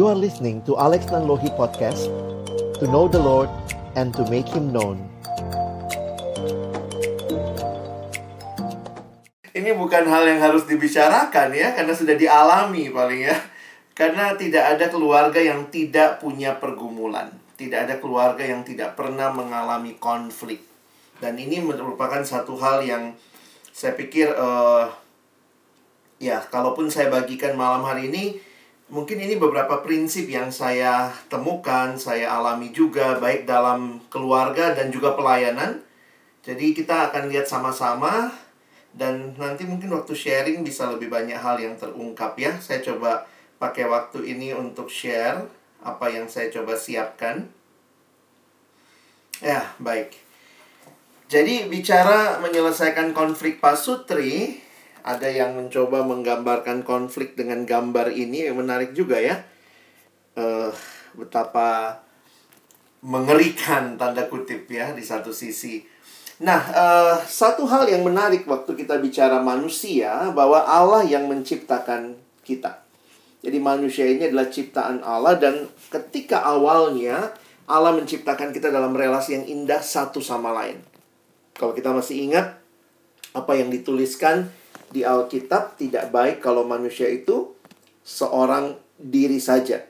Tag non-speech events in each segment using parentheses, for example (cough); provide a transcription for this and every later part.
You are listening to Alex Nanlohi Podcast To know the Lord and to make Him known. Ini bukan hal yang harus dibicarakan ya Karena sudah dialami paling ya. Karena tidak ada keluarga yang tidak punya pergumulan. Tidak ada keluarga yang tidak pernah mengalami konflik. Dan ini merupakan satu hal yang saya pikir uh, Ya, kalaupun saya bagikan malam hari ini Mungkin ini beberapa prinsip yang saya temukan, saya alami juga baik dalam keluarga dan juga pelayanan. Jadi kita akan lihat sama-sama dan nanti mungkin waktu sharing bisa lebih banyak hal yang terungkap ya. Saya coba pakai waktu ini untuk share apa yang saya coba siapkan. Ya, baik. Jadi bicara menyelesaikan konflik pasutri, ada yang mencoba menggambarkan konflik dengan gambar ini yang menarik juga ya. Uh, betapa mengerikan tanda kutip ya di satu sisi. Nah uh, satu hal yang menarik waktu kita bicara manusia bahwa Allah yang menciptakan kita. Jadi manusia ini adalah ciptaan Allah dan ketika awalnya Allah menciptakan kita dalam relasi yang indah satu sama lain. Kalau kita masih ingat apa yang dituliskan di Alkitab tidak baik kalau manusia itu seorang diri saja.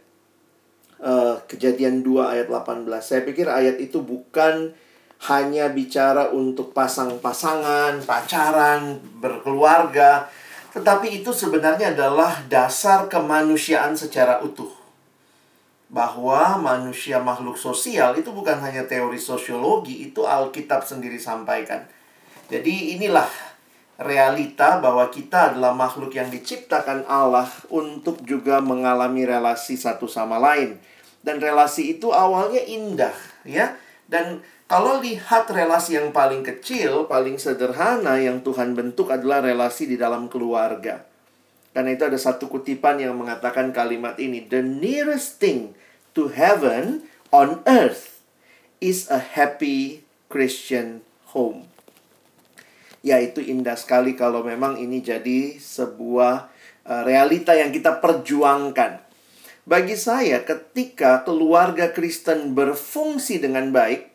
Uh, kejadian 2 ayat 18. Saya pikir ayat itu bukan hanya bicara untuk pasang-pasangan, pacaran, berkeluarga, tetapi itu sebenarnya adalah dasar kemanusiaan secara utuh. Bahwa manusia makhluk sosial itu bukan hanya teori sosiologi, itu Alkitab sendiri sampaikan. Jadi inilah realita bahwa kita adalah makhluk yang diciptakan Allah untuk juga mengalami relasi satu sama lain. Dan relasi itu awalnya indah, ya. Dan kalau lihat relasi yang paling kecil, paling sederhana yang Tuhan bentuk adalah relasi di dalam keluarga. Karena itu ada satu kutipan yang mengatakan kalimat ini, "The nearest thing to heaven on earth is a happy Christian home." Ya itu indah sekali kalau memang ini jadi sebuah uh, realita yang kita perjuangkan. Bagi saya ketika keluarga Kristen berfungsi dengan baik,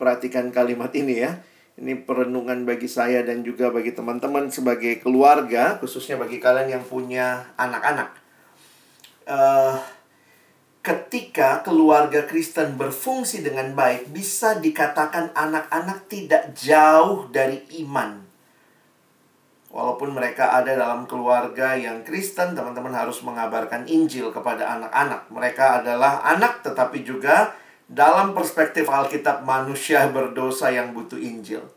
perhatikan kalimat ini ya. Ini perenungan bagi saya dan juga bagi teman-teman sebagai keluarga, khususnya bagi kalian yang punya anak-anak. Uh, ketika keluarga Kristen berfungsi dengan baik, bisa dikatakan anak-anak tidak jauh dari iman. Walaupun mereka ada dalam keluarga yang Kristen, teman-teman harus mengabarkan Injil kepada anak-anak. Mereka adalah anak, tetapi juga dalam perspektif Alkitab, manusia berdosa yang butuh Injil.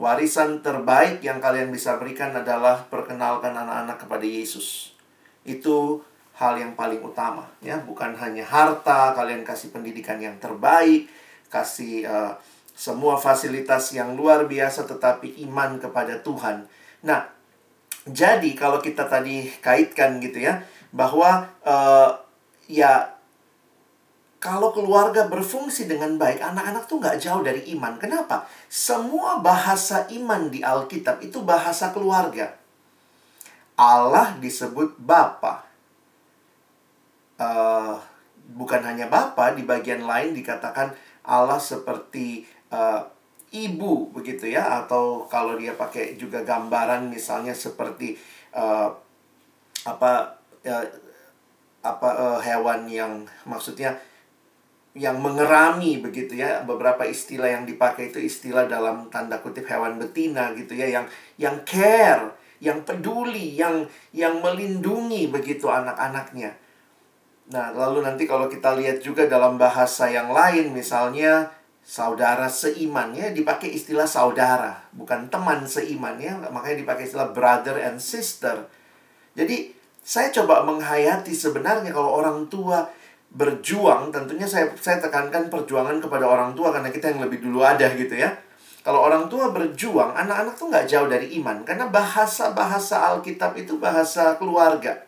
Warisan terbaik yang kalian bisa berikan adalah perkenalkan anak-anak kepada Yesus. Itu hal yang paling utama ya bukan hanya harta kalian kasih pendidikan yang terbaik kasih uh, semua fasilitas yang luar biasa tetapi iman kepada Tuhan nah jadi kalau kita tadi kaitkan gitu ya bahwa uh, ya kalau keluarga berfungsi dengan baik, anak-anak tuh nggak jauh dari iman. Kenapa? Semua bahasa iman di Alkitab itu bahasa keluarga. Allah disebut Bapa uh, bukan hanya Bapa, di bagian lain dikatakan Allah seperti uh, ibu begitu ya. Atau kalau dia pakai juga gambaran misalnya seperti uh, apa uh, apa uh, hewan yang maksudnya yang mengerami begitu ya. Beberapa istilah yang dipakai itu istilah dalam tanda kutip hewan betina gitu ya. Yang yang care yang peduli yang yang melindungi begitu anak-anaknya Nah, lalu nanti kalau kita lihat juga dalam bahasa yang lain, misalnya saudara seiman ya, dipakai istilah saudara, bukan teman seiman ya, makanya dipakai istilah brother and sister. Jadi, saya coba menghayati sebenarnya kalau orang tua berjuang, tentunya saya saya tekankan perjuangan kepada orang tua karena kita yang lebih dulu ada gitu ya. Kalau orang tua berjuang, anak-anak tuh nggak jauh dari iman karena bahasa-bahasa Alkitab itu bahasa keluarga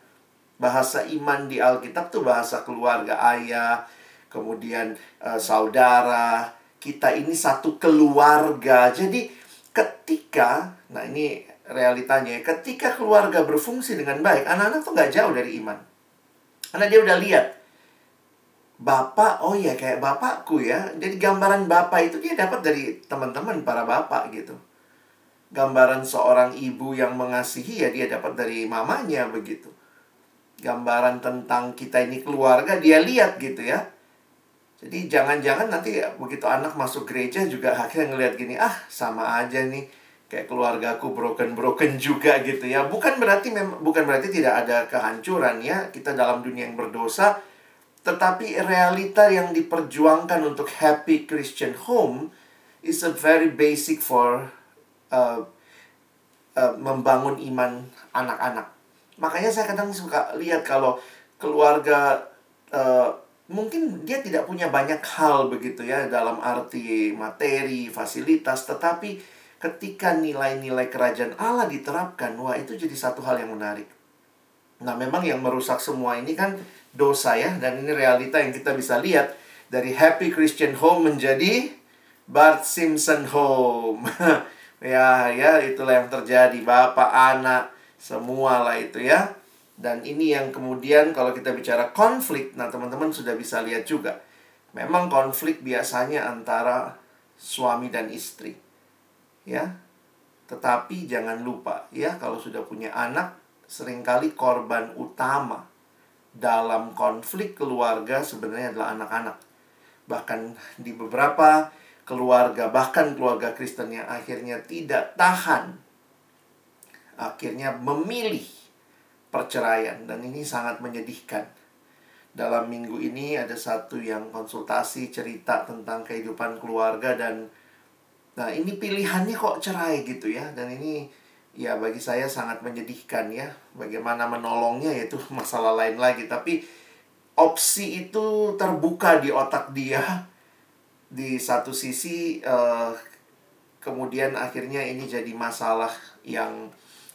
bahasa iman di Alkitab tuh bahasa keluarga ayah, kemudian uh, saudara. Kita ini satu keluarga. Jadi ketika, nah ini realitanya, ya, ketika keluarga berfungsi dengan baik, anak-anak tuh nggak jauh dari iman. Karena dia udah lihat bapak oh ya kayak bapakku ya jadi gambaran bapak itu dia dapat dari teman-teman para bapak gitu gambaran seorang ibu yang mengasihi ya dia dapat dari mamanya begitu gambaran tentang kita ini keluarga dia lihat gitu ya jadi jangan-jangan nanti begitu anak masuk gereja juga akhirnya ngeliat gini ah sama aja nih kayak keluargaku broken broken juga gitu ya bukan berarti mem bukan berarti tidak ada kehancuran ya kita dalam dunia yang berdosa tetapi realita yang diperjuangkan untuk happy Christian home is a very basic for uh, uh, membangun iman anak-anak. Makanya saya kadang suka lihat kalau keluarga uh, mungkin dia tidak punya banyak hal begitu ya dalam arti materi, fasilitas, tetapi ketika nilai-nilai kerajaan Allah diterapkan, wah itu jadi satu hal yang menarik. Nah, memang yang merusak semua ini kan dosa ya dan ini realita yang kita bisa lihat dari Happy Christian Home menjadi Bart Simpson Home. (laughs) ya, ya itulah yang terjadi bapak, anak, semua lah itu ya. Dan ini yang kemudian kalau kita bicara konflik, nah teman-teman sudah bisa lihat juga. Memang konflik biasanya antara suami dan istri. Ya. Tetapi jangan lupa ya kalau sudah punya anak sering kali korban utama dalam konflik keluarga sebenarnya adalah anak-anak. Bahkan di beberapa keluarga, bahkan keluarga Kristen yang akhirnya tidak tahan, akhirnya memilih perceraian. Dan ini sangat menyedihkan. Dalam minggu ini ada satu yang konsultasi cerita tentang kehidupan keluarga dan nah ini pilihannya kok cerai gitu ya. Dan ini ya bagi saya sangat menyedihkan ya bagaimana menolongnya yaitu (laughs) masalah lain lagi tapi opsi itu terbuka di otak dia di satu sisi uh, kemudian akhirnya ini jadi masalah yang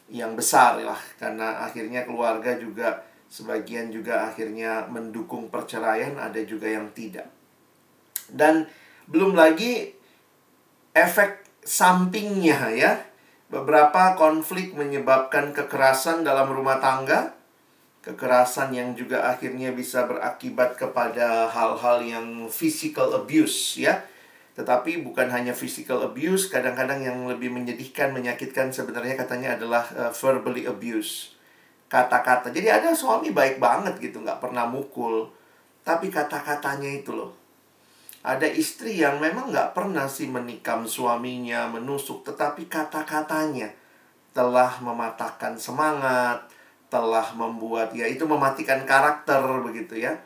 yang besar lah. Karena akhirnya keluarga juga sebagian juga akhirnya mendukung perceraian ada juga yang tidak. Dan belum lagi efek sampingnya ya. Beberapa konflik menyebabkan kekerasan dalam rumah tangga, kekerasan yang juga akhirnya bisa berakibat kepada hal-hal yang physical abuse ya. Tetapi bukan hanya physical abuse, kadang-kadang yang lebih menyedihkan, menyakitkan sebenarnya katanya adalah uh, verbally abuse. Kata-kata. Jadi ada suami baik banget gitu, nggak pernah mukul. Tapi kata-katanya itu loh ada istri yang memang nggak pernah sih menikam suaminya, menusuk, tetapi kata-katanya telah mematahkan semangat, telah membuat ya itu mematikan karakter begitu ya.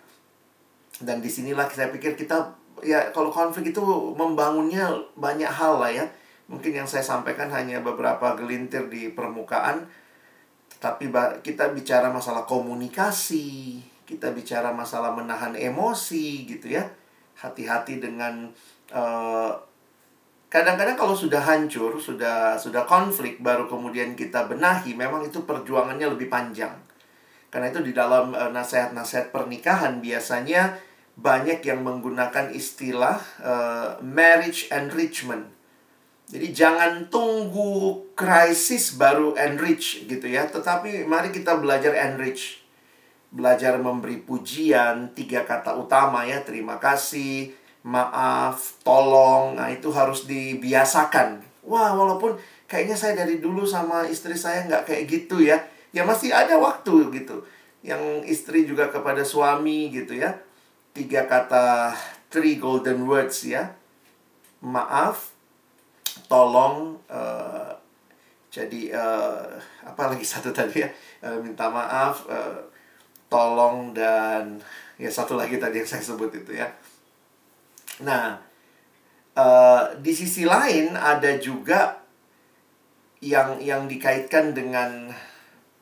Dan di sinilah saya pikir kita ya kalau konflik itu membangunnya banyak hal lah ya. Mungkin yang saya sampaikan hanya beberapa gelintir di permukaan, tapi kita bicara masalah komunikasi, kita bicara masalah menahan emosi gitu ya hati-hati dengan eh, kadang-kadang kalau sudah hancur, sudah sudah konflik baru kemudian kita benahi, memang itu perjuangannya lebih panjang. Karena itu di dalam uh, nasihat-nasihat pernikahan biasanya banyak yang menggunakan istilah uh, marriage enrichment. Jadi jangan tunggu krisis baru enrich gitu ya, tetapi mari kita belajar enrich belajar memberi pujian, tiga kata utama ya, terima kasih, maaf, tolong. Nah, itu harus dibiasakan. Wah, walaupun kayaknya saya dari dulu sama istri saya nggak kayak gitu ya. Ya masih ada waktu gitu. Yang istri juga kepada suami gitu ya. Tiga kata, three golden words ya. Maaf, tolong, uh, jadi uh, apa lagi (laughs) satu tadi ya. Uh, minta maaf, uh, tolong dan ya satu lagi tadi yang saya sebut itu ya. Nah, uh, di sisi lain ada juga yang yang dikaitkan dengan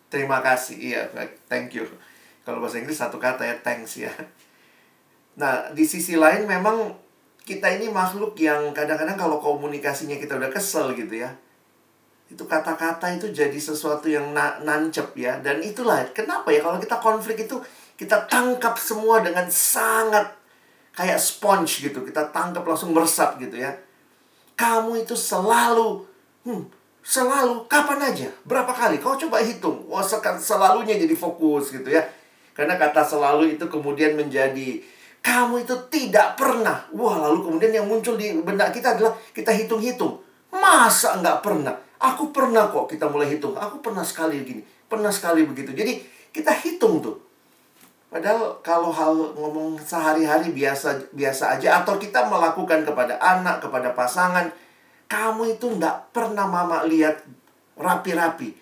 terima kasih. Iya, thank you. Kalau bahasa Inggris satu kata ya thanks ya. Nah, di sisi lain memang kita ini makhluk yang kadang-kadang kalau komunikasinya kita udah kesel gitu ya itu kata-kata itu jadi sesuatu yang na nancep ya. Dan itulah kenapa ya kalau kita konflik itu kita tangkap semua dengan sangat kayak sponge gitu. Kita tangkap langsung meresap gitu ya. Kamu itu selalu hmm, selalu kapan aja? Berapa kali? Kau coba hitung. Wah selalunya jadi fokus gitu ya. Karena kata selalu itu kemudian menjadi Kamu itu tidak pernah. Wah, lalu kemudian yang muncul di benak kita adalah kita hitung-hitung. Masa nggak pernah? Aku pernah kok kita mulai hitung. Aku pernah sekali gini. Pernah sekali begitu. Jadi kita hitung tuh. Padahal kalau hal ngomong sehari-hari biasa biasa aja atau kita melakukan kepada anak, kepada pasangan, kamu itu nggak pernah mama lihat rapi-rapi.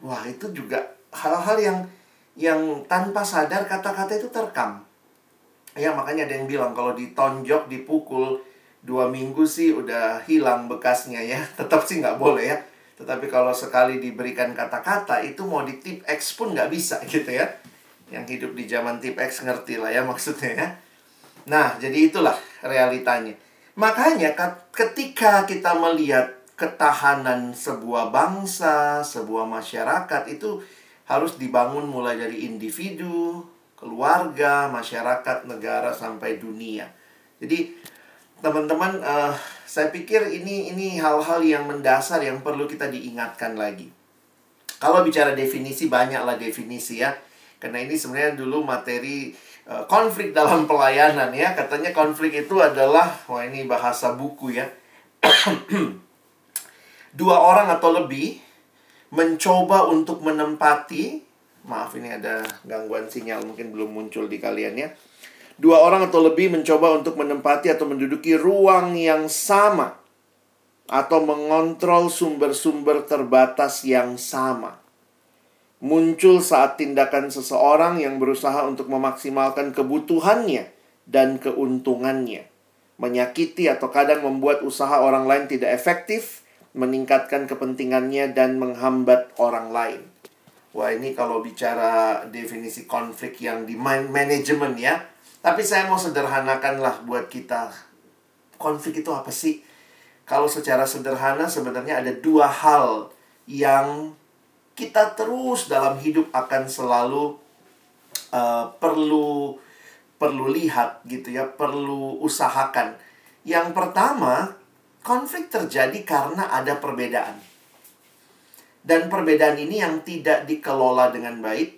Wah, itu juga hal-hal yang yang tanpa sadar kata-kata itu terekam. Ya, makanya ada yang bilang kalau ditonjok, dipukul dua minggu sih udah hilang bekasnya ya. (laughs) Tetap sih nggak boleh ya. Tetapi kalau sekali diberikan kata-kata itu mau di tip X pun nggak bisa (laughs) gitu ya yang hidup di zaman tip X ngerti lah ya maksudnya ya. Nah, jadi itulah realitanya. Makanya ketika kita melihat ketahanan sebuah bangsa, sebuah masyarakat itu harus dibangun mulai dari individu, keluarga, masyarakat, negara sampai dunia. Jadi teman-teman, uh, saya pikir ini ini hal-hal yang mendasar yang perlu kita diingatkan lagi. Kalau bicara definisi banyaklah definisi ya karena ini sebenarnya dulu materi uh, konflik dalam pelayanan ya. Katanya konflik itu adalah wah ini bahasa buku ya. (clears throat) Dua orang atau lebih mencoba untuk menempati maaf ini ada gangguan sinyal mungkin belum muncul di kalian ya. Dua orang atau lebih mencoba untuk menempati atau menduduki ruang yang sama atau mengontrol sumber-sumber terbatas yang sama muncul saat tindakan seseorang yang berusaha untuk memaksimalkan kebutuhannya dan keuntungannya, menyakiti atau kadang membuat usaha orang lain tidak efektif, meningkatkan kepentingannya, dan menghambat orang lain. Wah, ini kalau bicara definisi konflik yang di manajemen ya. Tapi saya mau sederhanakanlah buat kita. Konflik itu apa sih? Kalau secara sederhana sebenarnya ada dua hal yang kita terus dalam hidup akan selalu uh, perlu perlu lihat gitu ya, perlu usahakan. Yang pertama, konflik terjadi karena ada perbedaan. Dan perbedaan ini yang tidak dikelola dengan baik,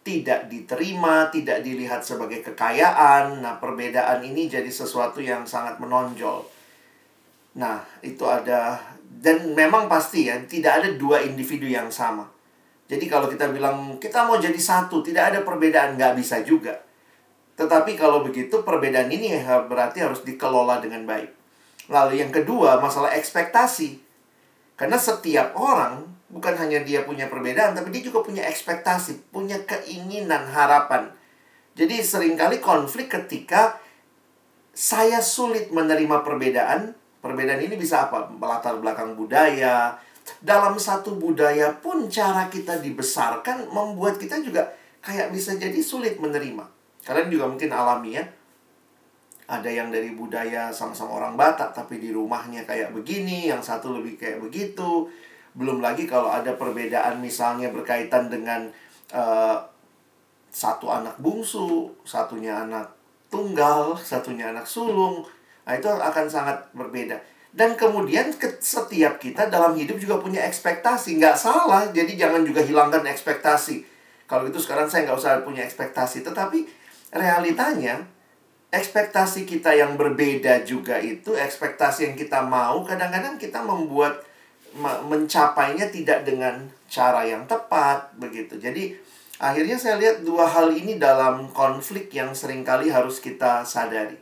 tidak diterima, tidak dilihat sebagai kekayaan. Nah, perbedaan ini jadi sesuatu yang sangat menonjol. Nah, itu ada dan memang pasti ya, tidak ada dua individu yang sama. Jadi kalau kita bilang kita mau jadi satu, tidak ada perbedaan, nggak bisa juga. Tetapi kalau begitu perbedaan ini ya berarti harus dikelola dengan baik. Lalu yang kedua masalah ekspektasi. Karena setiap orang bukan hanya dia punya perbedaan, tapi dia juga punya ekspektasi, punya keinginan, harapan. Jadi sering kali konflik ketika saya sulit menerima perbedaan. Perbedaan ini bisa apa? Latar belakang budaya, dalam satu budaya pun cara kita dibesarkan membuat kita juga kayak bisa jadi sulit menerima. Kalian juga mungkin alami ya. Ada yang dari budaya sama-sama orang Batak tapi di rumahnya kayak begini, yang satu lebih kayak begitu. Belum lagi kalau ada perbedaan misalnya berkaitan dengan uh, satu anak bungsu, satunya anak tunggal, satunya anak sulung. Nah, itu akan sangat berbeda dan kemudian setiap kita dalam hidup juga punya ekspektasi. Nggak salah, jadi jangan juga hilangkan ekspektasi. Kalau itu sekarang saya nggak usah punya ekspektasi. Tetapi realitanya, ekspektasi kita yang berbeda juga itu, ekspektasi yang kita mau, kadang-kadang kita membuat, mencapainya tidak dengan cara yang tepat, begitu. Jadi, akhirnya saya lihat dua hal ini dalam konflik yang sering kali harus kita sadari.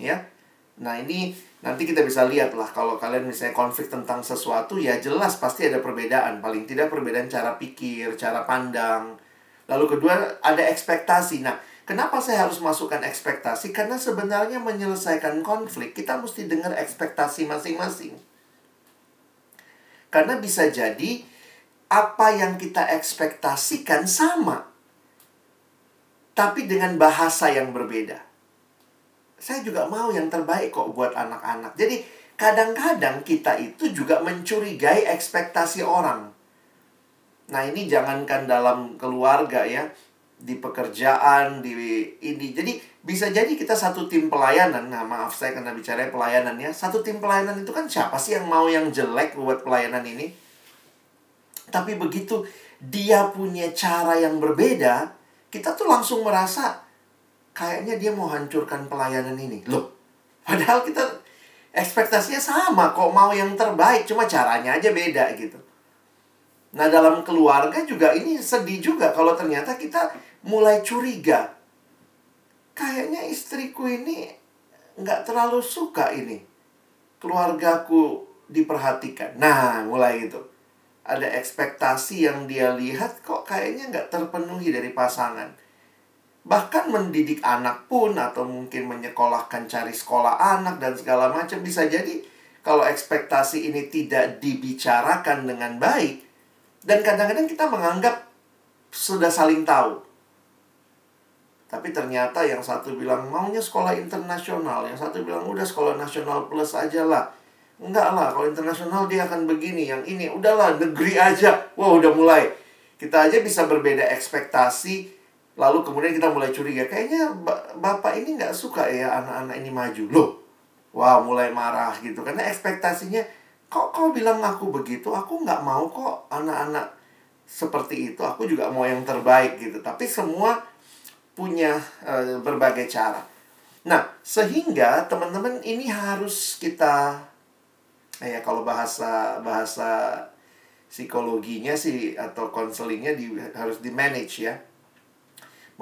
Ya, Nah ini nanti kita bisa lihat lah kalau kalian misalnya konflik tentang sesuatu ya jelas pasti ada perbedaan. Paling tidak perbedaan cara pikir cara pandang. Lalu kedua ada ekspektasi. Nah kenapa saya harus masukkan ekspektasi? Karena sebenarnya menyelesaikan konflik kita mesti dengar ekspektasi masing-masing karena bisa jadi apa yang kita ekspektasikan sama tapi dengan bahasa yang berbeda saya juga mau yang terbaik kok buat anak-anak. Jadi kadang-kadang kita itu juga mencurigai ekspektasi orang. Nah, ini jangankan dalam keluarga ya, di pekerjaan, di ini. Jadi bisa jadi kita satu tim pelayanan. Nah, maaf saya kena bicara pelayanan ya. Satu tim pelayanan itu kan siapa sih yang mau yang jelek buat pelayanan ini? Tapi begitu dia punya cara yang berbeda, kita tuh langsung merasa kayaknya dia mau hancurkan pelayanan ini. Loh, padahal kita ekspektasinya sama kok mau yang terbaik, cuma caranya aja beda gitu. Nah, dalam keluarga juga ini sedih juga kalau ternyata kita mulai curiga. Kayaknya istriku ini nggak terlalu suka ini. Keluargaku diperhatikan. Nah, mulai itu. Ada ekspektasi yang dia lihat kok kayaknya nggak terpenuhi dari pasangan. Bahkan mendidik anak pun atau mungkin menyekolahkan cari sekolah anak dan segala macam bisa jadi kalau ekspektasi ini tidak dibicarakan dengan baik, dan kadang-kadang kita menganggap sudah saling tahu. Tapi ternyata yang satu bilang maunya sekolah internasional, yang satu bilang udah sekolah nasional plus aja lah. Enggak lah, kalau internasional dia akan begini, yang ini udahlah negeri aja. Wah udah mulai. Kita aja bisa berbeda ekspektasi, lalu kemudian kita mulai curiga. Kayaknya bapak ini nggak suka ya anak-anak ini maju. Loh, wah mulai marah gitu. Karena ekspektasinya kok kau bilang aku begitu aku nggak mau kok anak-anak seperti itu aku juga mau yang terbaik gitu tapi semua punya uh, berbagai cara nah sehingga teman-teman ini harus kita ya kalau bahasa bahasa psikologinya sih atau konselingnya di, harus di manage ya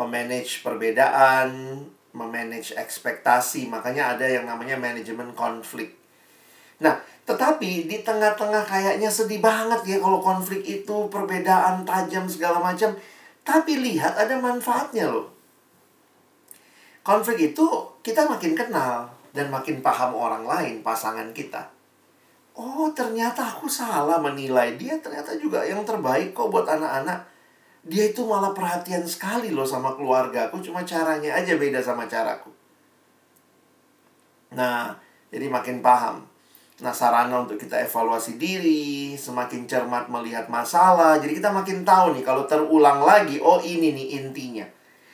memanage perbedaan memanage ekspektasi makanya ada yang namanya manajemen konflik nah tetapi di tengah-tengah kayaknya sedih banget ya kalau konflik itu perbedaan tajam segala macam. Tapi lihat ada manfaatnya loh. Konflik itu kita makin kenal dan makin paham orang lain, pasangan kita. Oh, ternyata aku salah menilai dia ternyata juga yang terbaik kok buat anak-anak. Dia itu malah perhatian sekali loh sama keluarga aku, cuma caranya aja beda sama caraku. Nah, jadi makin paham. Nah, sarana untuk kita evaluasi diri, semakin cermat melihat masalah. Jadi kita makin tahu nih kalau terulang lagi, oh ini nih intinya.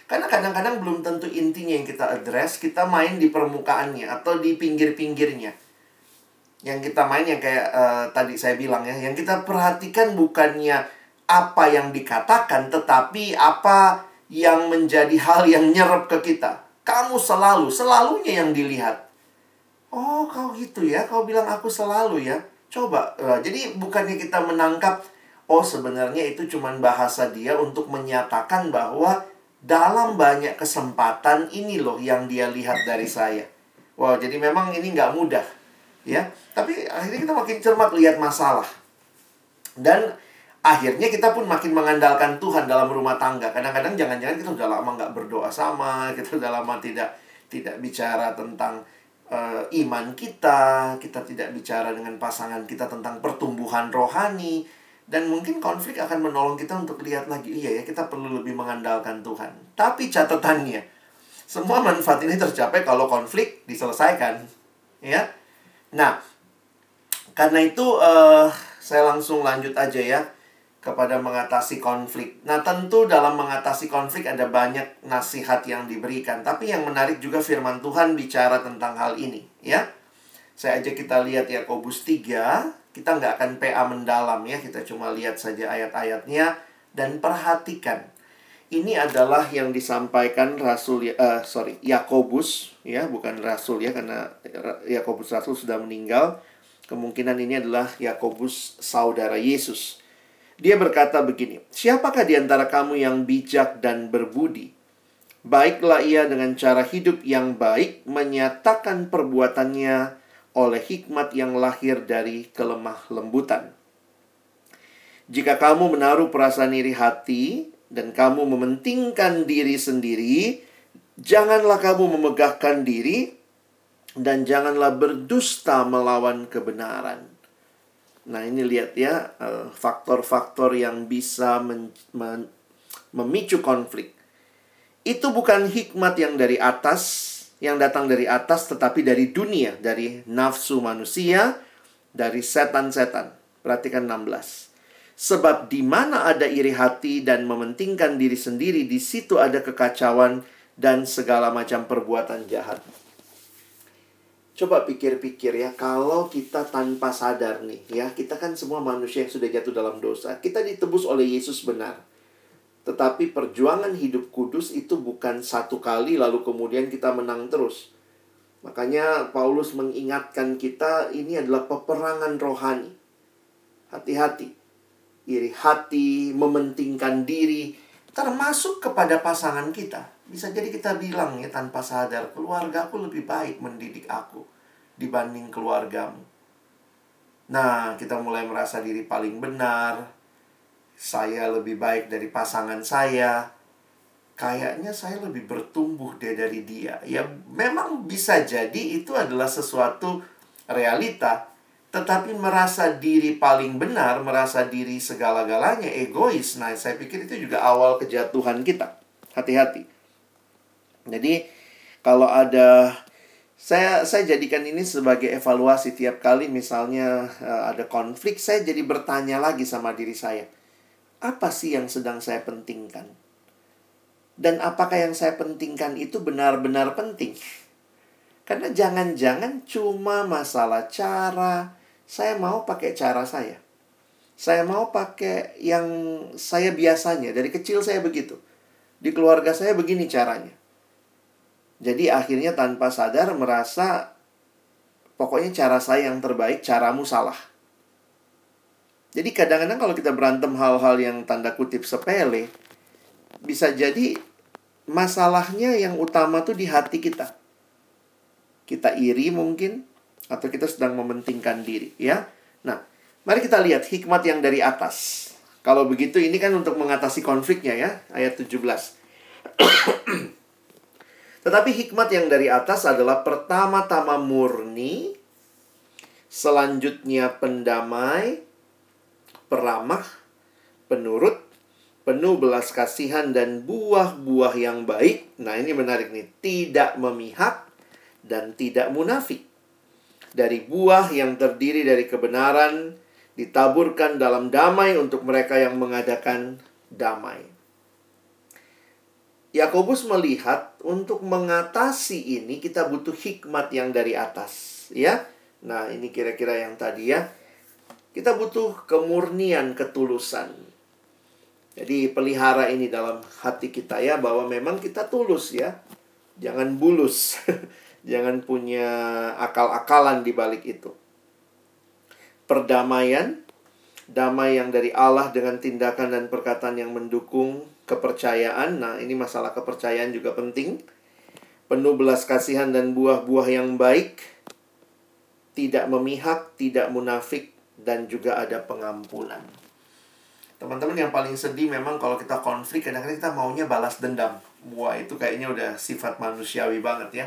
Karena kadang-kadang belum tentu intinya yang kita address, kita main di permukaannya atau di pinggir-pinggirnya. Yang kita main yang kayak uh, tadi saya bilang ya, yang kita perhatikan bukannya apa yang dikatakan, tetapi apa yang menjadi hal yang nyerap ke kita. Kamu selalu, selalunya yang dilihat Oh, kau gitu ya? Kau bilang aku selalu ya? Coba. Uh, jadi bukannya kita menangkap oh sebenarnya itu cuma bahasa dia untuk menyatakan bahwa dalam banyak kesempatan ini loh yang dia lihat dari saya. Wow, jadi memang ini nggak mudah. Ya, tapi akhirnya kita makin cermat lihat masalah. Dan akhirnya kita pun makin mengandalkan Tuhan dalam rumah tangga. Kadang-kadang jangan-jangan kita udah lama nggak berdoa sama, kita udah lama tidak tidak bicara tentang uh, iman kita, kita tidak bicara dengan pasangan kita tentang pertumbuhan rohani, dan mungkin konflik akan menolong kita untuk lihat lagi, iya ya, kita perlu lebih mengandalkan Tuhan. Tapi catatannya, semua manfaat ini tercapai kalau konflik diselesaikan, ya. Nah, karena itu uh, saya langsung lanjut aja ya kepada mengatasi konflik. Nah, tentu dalam mengatasi konflik ada banyak nasihat yang diberikan, tapi yang menarik juga firman Tuhan bicara tentang hal ini, ya. Saya ajak kita lihat Yakobus 3, kita nggak akan PA mendalam ya, kita cuma lihat saja ayat-ayatnya dan perhatikan. Ini adalah yang disampaikan Rasul uh, sorry Yakobus ya, bukan Rasul ya karena Yakobus Rasul sudah meninggal. Kemungkinan ini adalah Yakobus saudara Yesus. Dia berkata begini, Siapakah di antara kamu yang bijak dan berbudi? Baiklah ia dengan cara hidup yang baik menyatakan perbuatannya oleh hikmat yang lahir dari kelemah lembutan. Jika kamu menaruh perasaan iri hati dan kamu mementingkan diri sendiri, janganlah kamu memegahkan diri dan janganlah berdusta melawan kebenaran. Nah, ini lihat ya eh, faktor-faktor yang bisa men, men, memicu konflik. Itu bukan hikmat yang dari atas, yang datang dari atas tetapi dari dunia, dari nafsu manusia, dari setan-setan. Perhatikan 16. Sebab di mana ada iri hati dan mementingkan diri sendiri, di situ ada kekacauan dan segala macam perbuatan jahat. Coba pikir-pikir ya, kalau kita tanpa sadar nih ya, kita kan semua manusia yang sudah jatuh dalam dosa. Kita ditebus oleh Yesus benar. Tetapi perjuangan hidup kudus itu bukan satu kali lalu kemudian kita menang terus. Makanya Paulus mengingatkan kita ini adalah peperangan rohani. Hati-hati. Iri hati, mementingkan diri, termasuk kepada pasangan kita. Bisa jadi kita bilang ya tanpa sadar, keluarga aku lebih baik mendidik aku dibanding keluargamu. Nah, kita mulai merasa diri paling benar. Saya lebih baik dari pasangan saya kayaknya saya lebih bertumbuh deh dari dia. Ya memang bisa jadi itu adalah sesuatu realita. Tetapi merasa diri paling benar, merasa diri segala-galanya, egois. Nah, saya pikir itu juga awal kejatuhan kita. Hati-hati. Jadi, kalau ada saya saya jadikan ini sebagai evaluasi tiap kali misalnya uh, ada konflik, saya jadi bertanya lagi sama diri saya. Apa sih yang sedang saya pentingkan? Dan apakah yang saya pentingkan itu benar-benar penting? Karena jangan-jangan cuma masalah cara, saya mau pakai cara saya. Saya mau pakai yang saya biasanya, dari kecil saya begitu. Di keluarga saya begini caranya. Jadi akhirnya tanpa sadar merasa pokoknya cara saya yang terbaik, caramu salah. Jadi kadang-kadang kalau kita berantem hal-hal yang tanda kutip sepele, bisa jadi masalahnya yang utama tuh di hati kita. Kita iri mungkin atau kita sedang mementingkan diri, ya. Nah, mari kita lihat hikmat yang dari atas. Kalau begitu ini kan untuk mengatasi konfliknya ya, ayat 17. (clears throat) Tetapi hikmat yang dari atas adalah pertama-tama murni, selanjutnya pendamai, peramah, penurut, penuh belas kasihan dan buah-buah yang baik. Nah, ini menarik nih, tidak memihak dan tidak munafik. Dari buah yang terdiri dari kebenaran ditaburkan dalam damai untuk mereka yang mengadakan damai. Yakobus melihat untuk mengatasi ini kita butuh hikmat yang dari atas, ya. Nah, ini kira-kira yang tadi ya. Kita butuh kemurnian, ketulusan. Jadi pelihara ini dalam hati kita ya bahwa memang kita tulus ya. Jangan bulus. (laughs) Jangan punya akal-akalan di balik itu. Perdamaian, damai yang dari Allah dengan tindakan dan perkataan yang mendukung kepercayaan. Nah, ini masalah kepercayaan juga penting. Penuh belas kasihan dan buah-buah yang baik. Tidak memihak, tidak munafik, dan juga ada pengampunan. Teman-teman yang paling sedih memang kalau kita konflik kadang-kadang kita maunya balas dendam. Wah, itu kayaknya udah sifat manusiawi banget ya.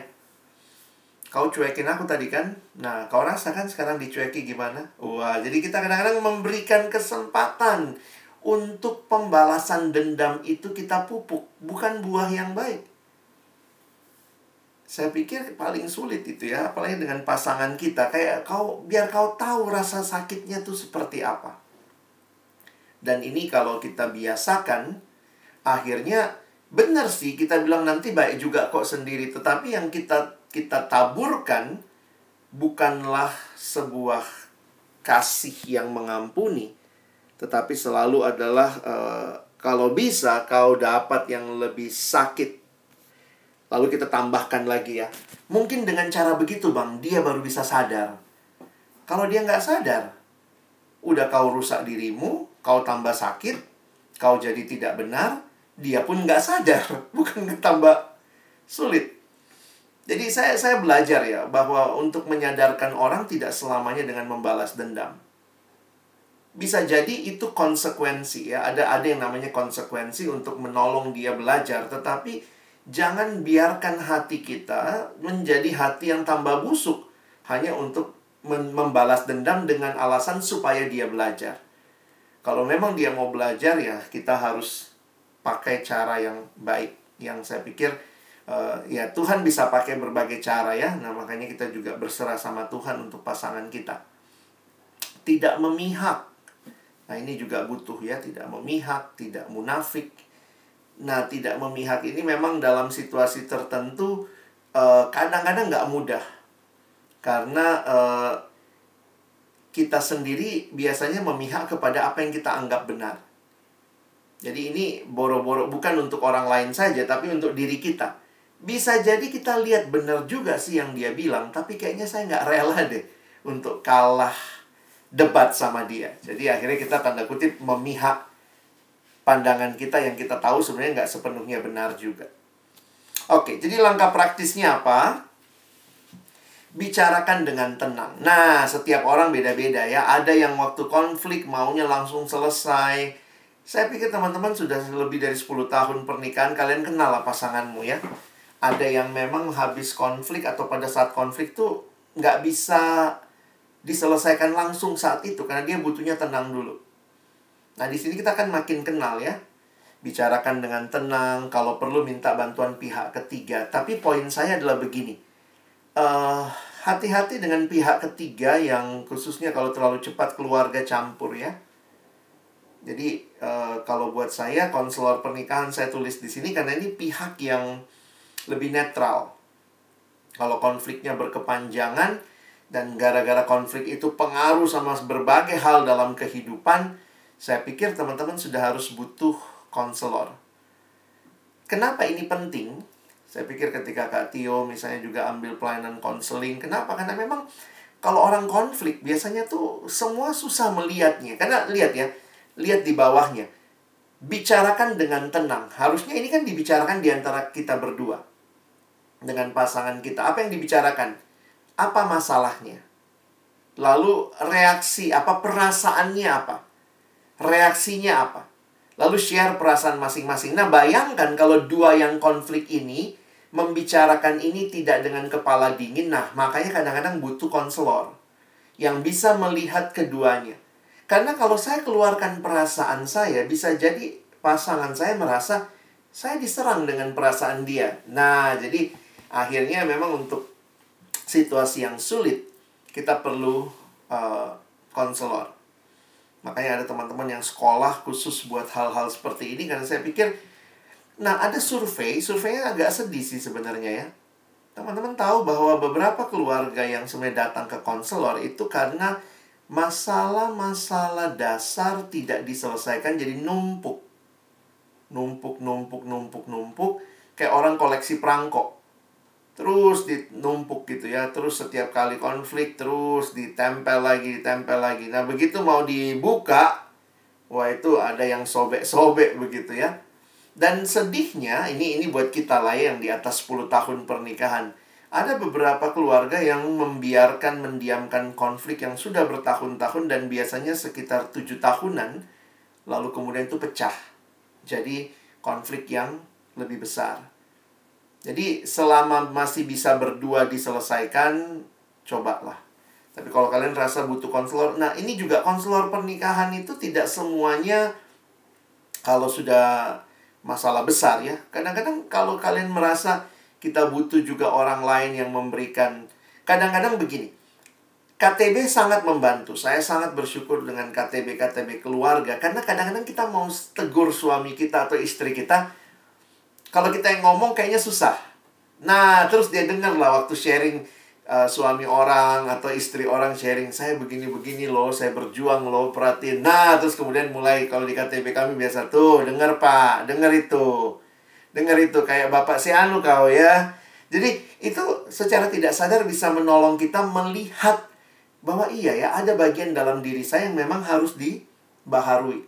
Kau cuekin aku tadi kan? Nah, kau rasakan sekarang dicueki gimana? Wah, jadi kita kadang-kadang memberikan kesempatan untuk pembalasan dendam itu kita pupuk, bukan buah yang baik. Saya pikir paling sulit itu ya, apalagi dengan pasangan kita. Kayak kau, biar kau tahu rasa sakitnya tuh seperti apa. Dan ini kalau kita biasakan, akhirnya benar sih kita bilang nanti baik juga kok sendiri. Tetapi yang kita kita taburkan bukanlah sebuah kasih yang mengampuni, tetapi selalu adalah uh, kalau bisa kau dapat yang lebih sakit. Lalu kita tambahkan lagi ya. Mungkin dengan cara begitu bang, dia baru bisa sadar. Kalau dia nggak sadar, udah kau rusak dirimu, kau tambah sakit, kau jadi tidak benar, dia pun nggak sadar, (laughs) bukan tambah sulit. Jadi saya saya belajar ya bahwa untuk menyadarkan orang tidak selamanya dengan membalas dendam. Bisa jadi itu konsekuensi ya, ada ada yang namanya konsekuensi untuk menolong dia belajar, tetapi jangan biarkan hati kita menjadi hati yang tambah busuk hanya untuk membalas dendam dengan alasan supaya dia belajar. Kalau memang dia mau belajar ya kita harus pakai cara yang baik. Yang saya pikir uh, ya Tuhan bisa pakai berbagai cara ya. Nah, makanya kita juga berserah sama Tuhan untuk pasangan kita. Tidak memihak. Nah, ini juga butuh ya, tidak memihak, tidak munafik. Nah, tidak memihak ini memang dalam situasi tertentu eh, kadang-kadang nggak mudah. Karena uh, kita sendiri biasanya memihak kepada apa yang kita anggap benar. Jadi ini boro-boro bukan untuk orang lain saja, tapi untuk diri kita. Bisa jadi kita lihat benar juga sih yang dia bilang, tapi kayaknya saya nggak rela deh untuk kalah debat sama dia. Jadi akhirnya kita tanda kutip memihak pandangan kita yang kita tahu sebenarnya nggak sepenuhnya benar juga. Oke, jadi langkah praktisnya apa? Bicarakan dengan tenang. Nah, setiap orang beda-beda ya. Ada yang waktu konflik maunya langsung selesai saya pikir teman-teman sudah lebih dari 10 tahun pernikahan, kalian kenal lah pasanganmu ya. Ada yang memang habis konflik atau pada saat konflik tuh nggak bisa diselesaikan langsung saat itu karena dia butuhnya tenang dulu. Nah di sini kita akan makin kenal ya. Bicarakan dengan tenang, kalau perlu minta bantuan pihak ketiga. Tapi poin saya adalah begini. Uh, hati-hati dengan pihak ketiga yang khususnya kalau terlalu cepat keluarga campur ya jadi uh, kalau buat saya konselor pernikahan saya tulis di sini karena ini pihak yang lebih netral. Kalau konfliknya berkepanjangan dan gara-gara konflik itu pengaruh sama berbagai hal dalam kehidupan, saya pikir teman-teman sudah harus butuh konselor. Kenapa ini penting? Saya pikir ketika Kak Tio misalnya juga ambil pelayanan konseling, kenapa? Karena memang kalau orang konflik biasanya tuh semua susah melihatnya. Karena lihat ya, lihat di bawahnya. Bicarakan dengan tenang. Harusnya ini kan dibicarakan di antara kita berdua. Dengan pasangan kita. Apa yang dibicarakan? Apa masalahnya? Lalu reaksi apa? Perasaannya apa? Reaksinya apa? Lalu share perasaan masing-masing. Nah, bayangkan kalau dua yang konflik ini membicarakan ini tidak dengan kepala dingin. Nah, makanya kadang-kadang butuh konselor yang bisa melihat keduanya. Karena kalau saya keluarkan perasaan saya, bisa jadi pasangan saya merasa saya diserang dengan perasaan dia. Nah, jadi akhirnya memang untuk situasi yang sulit, kita perlu uh, konselor. Makanya ada teman-teman yang sekolah khusus buat hal-hal seperti ini karena saya pikir nah ada survei, surveinya agak sedih sih sebenarnya ya. Teman-teman tahu bahwa beberapa keluarga yang sebenarnya datang ke konselor itu karena masalah-masalah dasar tidak diselesaikan jadi numpuk. Numpuk, numpuk, numpuk, numpuk. Kayak orang koleksi perangkok. Terus dinumpuk gitu ya. Terus setiap kali konflik terus ditempel lagi, ditempel lagi. Nah begitu mau dibuka, wah itu ada yang sobek-sobek begitu ya. Dan sedihnya, ini ini buat kita lah ya yang di atas 10 tahun pernikahan ada beberapa keluarga yang membiarkan mendiamkan konflik yang sudah bertahun-tahun dan biasanya sekitar tujuh tahunan lalu kemudian itu pecah jadi konflik yang lebih besar jadi selama masih bisa berdua diselesaikan cobalah tapi kalau kalian rasa butuh konselor nah ini juga konselor pernikahan itu tidak semuanya kalau sudah masalah besar ya kadang-kadang kalau kalian merasa kita butuh juga orang lain yang memberikan. Kadang-kadang begini, KTB sangat membantu. Saya sangat bersyukur dengan KTB-KTB keluarga. Karena kadang-kadang kita mau tegur suami kita atau istri kita. Kalau kita yang ngomong kayaknya susah. Nah, terus dia dengar lah waktu sharing uh, suami orang atau istri orang sharing. Saya begini-begini loh, saya berjuang loh, perhatiin. Nah, terus kemudian mulai kalau di KTB kami biasa tuh, dengar pak, dengar itu dengar itu kayak bapak si Anu kau ya. Jadi itu secara tidak sadar bisa menolong kita melihat bahwa iya ya ada bagian dalam diri saya yang memang harus dibaharui.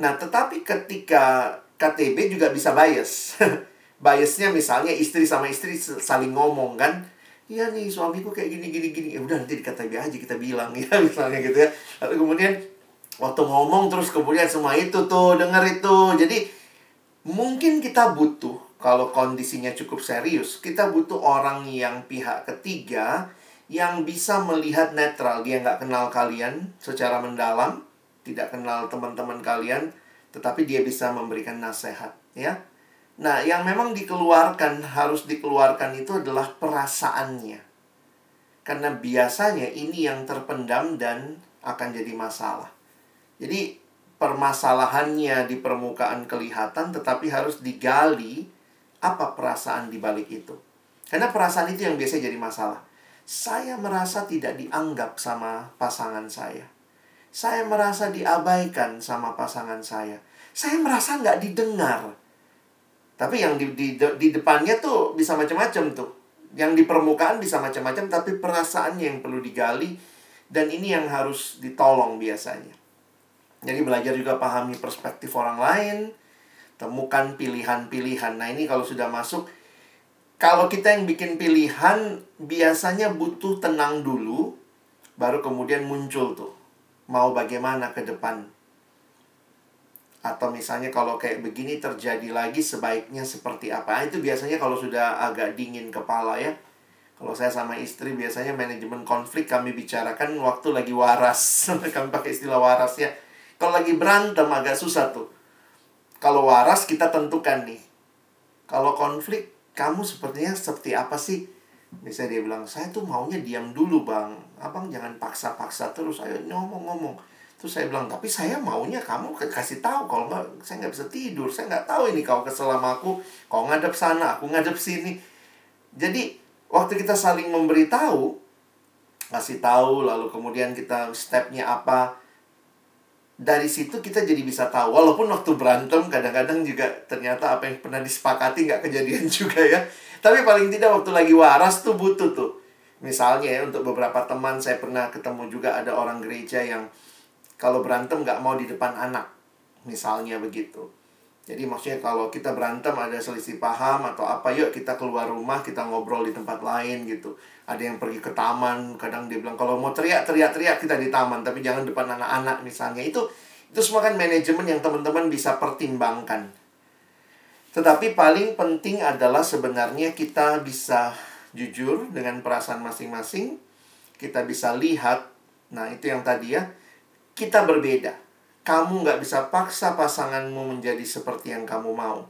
Nah, tetapi ketika KTB juga bisa bias. (laughs) Biasnya misalnya istri sama istri saling ngomong kan. Iya nih suamiku kayak gini gini gini. Ya udah nanti di KTB aja kita bilang (laughs) ya misalnya gitu ya. Lalu kemudian waktu ngomong terus kemudian semua itu tuh dengar itu. Jadi Mungkin kita butuh, kalau kondisinya cukup serius, kita butuh orang yang pihak ketiga yang bisa melihat netral. Dia nggak kenal kalian secara mendalam, tidak kenal teman-teman kalian, tetapi dia bisa memberikan nasihat, ya. Nah, yang memang dikeluarkan, harus dikeluarkan itu adalah perasaannya. Karena biasanya ini yang terpendam dan akan jadi masalah. Jadi, permasalahannya di permukaan kelihatan, tetapi harus digali apa perasaan di balik itu. Karena perasaan itu yang biasanya jadi masalah. Saya merasa tidak dianggap sama pasangan saya. Saya merasa diabaikan sama pasangan saya. saya merasa nggak didengar. Tapi yang di, di, di depannya tuh bisa macam-macam tuh. Yang di permukaan bisa macam-macam, tapi perasaannya yang perlu digali. Dan ini yang harus ditolong biasanya. Jadi belajar juga pahami perspektif orang lain, temukan pilihan-pilihan. Nah ini kalau sudah masuk, kalau kita yang bikin pilihan, biasanya butuh tenang dulu, baru kemudian muncul tuh. Mau bagaimana ke depan. Atau misalnya kalau kayak begini terjadi lagi sebaiknya seperti apa. Nah, itu biasanya kalau sudah agak dingin kepala ya. Kalau saya sama istri biasanya manajemen konflik kami bicarakan waktu lagi waras. (laughs) Kami pakai istilah waras ya. Kalau lagi berantem agak susah tuh. Kalau waras kita tentukan nih. Kalau konflik kamu sepertinya seperti apa sih misalnya dia bilang saya tuh maunya diam dulu bang abang jangan paksa-paksa terus ayo ngomong-ngomong Terus saya bilang, tapi saya maunya kamu kasih tahu kalau nggak saya nggak bisa tidur, saya nggak tahu ini kau kesel aku, kau ngadep sana, aku ngadep sini. Jadi waktu kita saling memberitahu, kasih tahu, lalu kemudian kita stepnya apa, dari situ kita jadi bisa tahu. Walaupun waktu berantem kadang-kadang juga ternyata apa yang pernah disepakati nggak kejadian (laughs) juga ya. Tapi paling tidak waktu lagi waras tuh butuh tuh. Misalnya ya untuk beberapa teman saya pernah ketemu juga ada orang gereja yang kalau berantem nggak mau di depan anak misalnya begitu. Jadi maksudnya kalau kita berantem ada selisih paham atau apa yuk kita keluar rumah kita ngobrol di tempat lain gitu. Ada yang pergi ke taman kadang dia bilang kalau mau teriak teriak teriak kita di taman tapi jangan depan anak-anak misalnya. Itu itu semua kan manajemen yang teman-teman bisa pertimbangkan tetapi paling penting adalah sebenarnya kita bisa jujur dengan perasaan masing-masing kita bisa lihat nah itu yang tadi ya kita berbeda. Kamu nggak bisa paksa pasanganmu menjadi seperti yang kamu mau.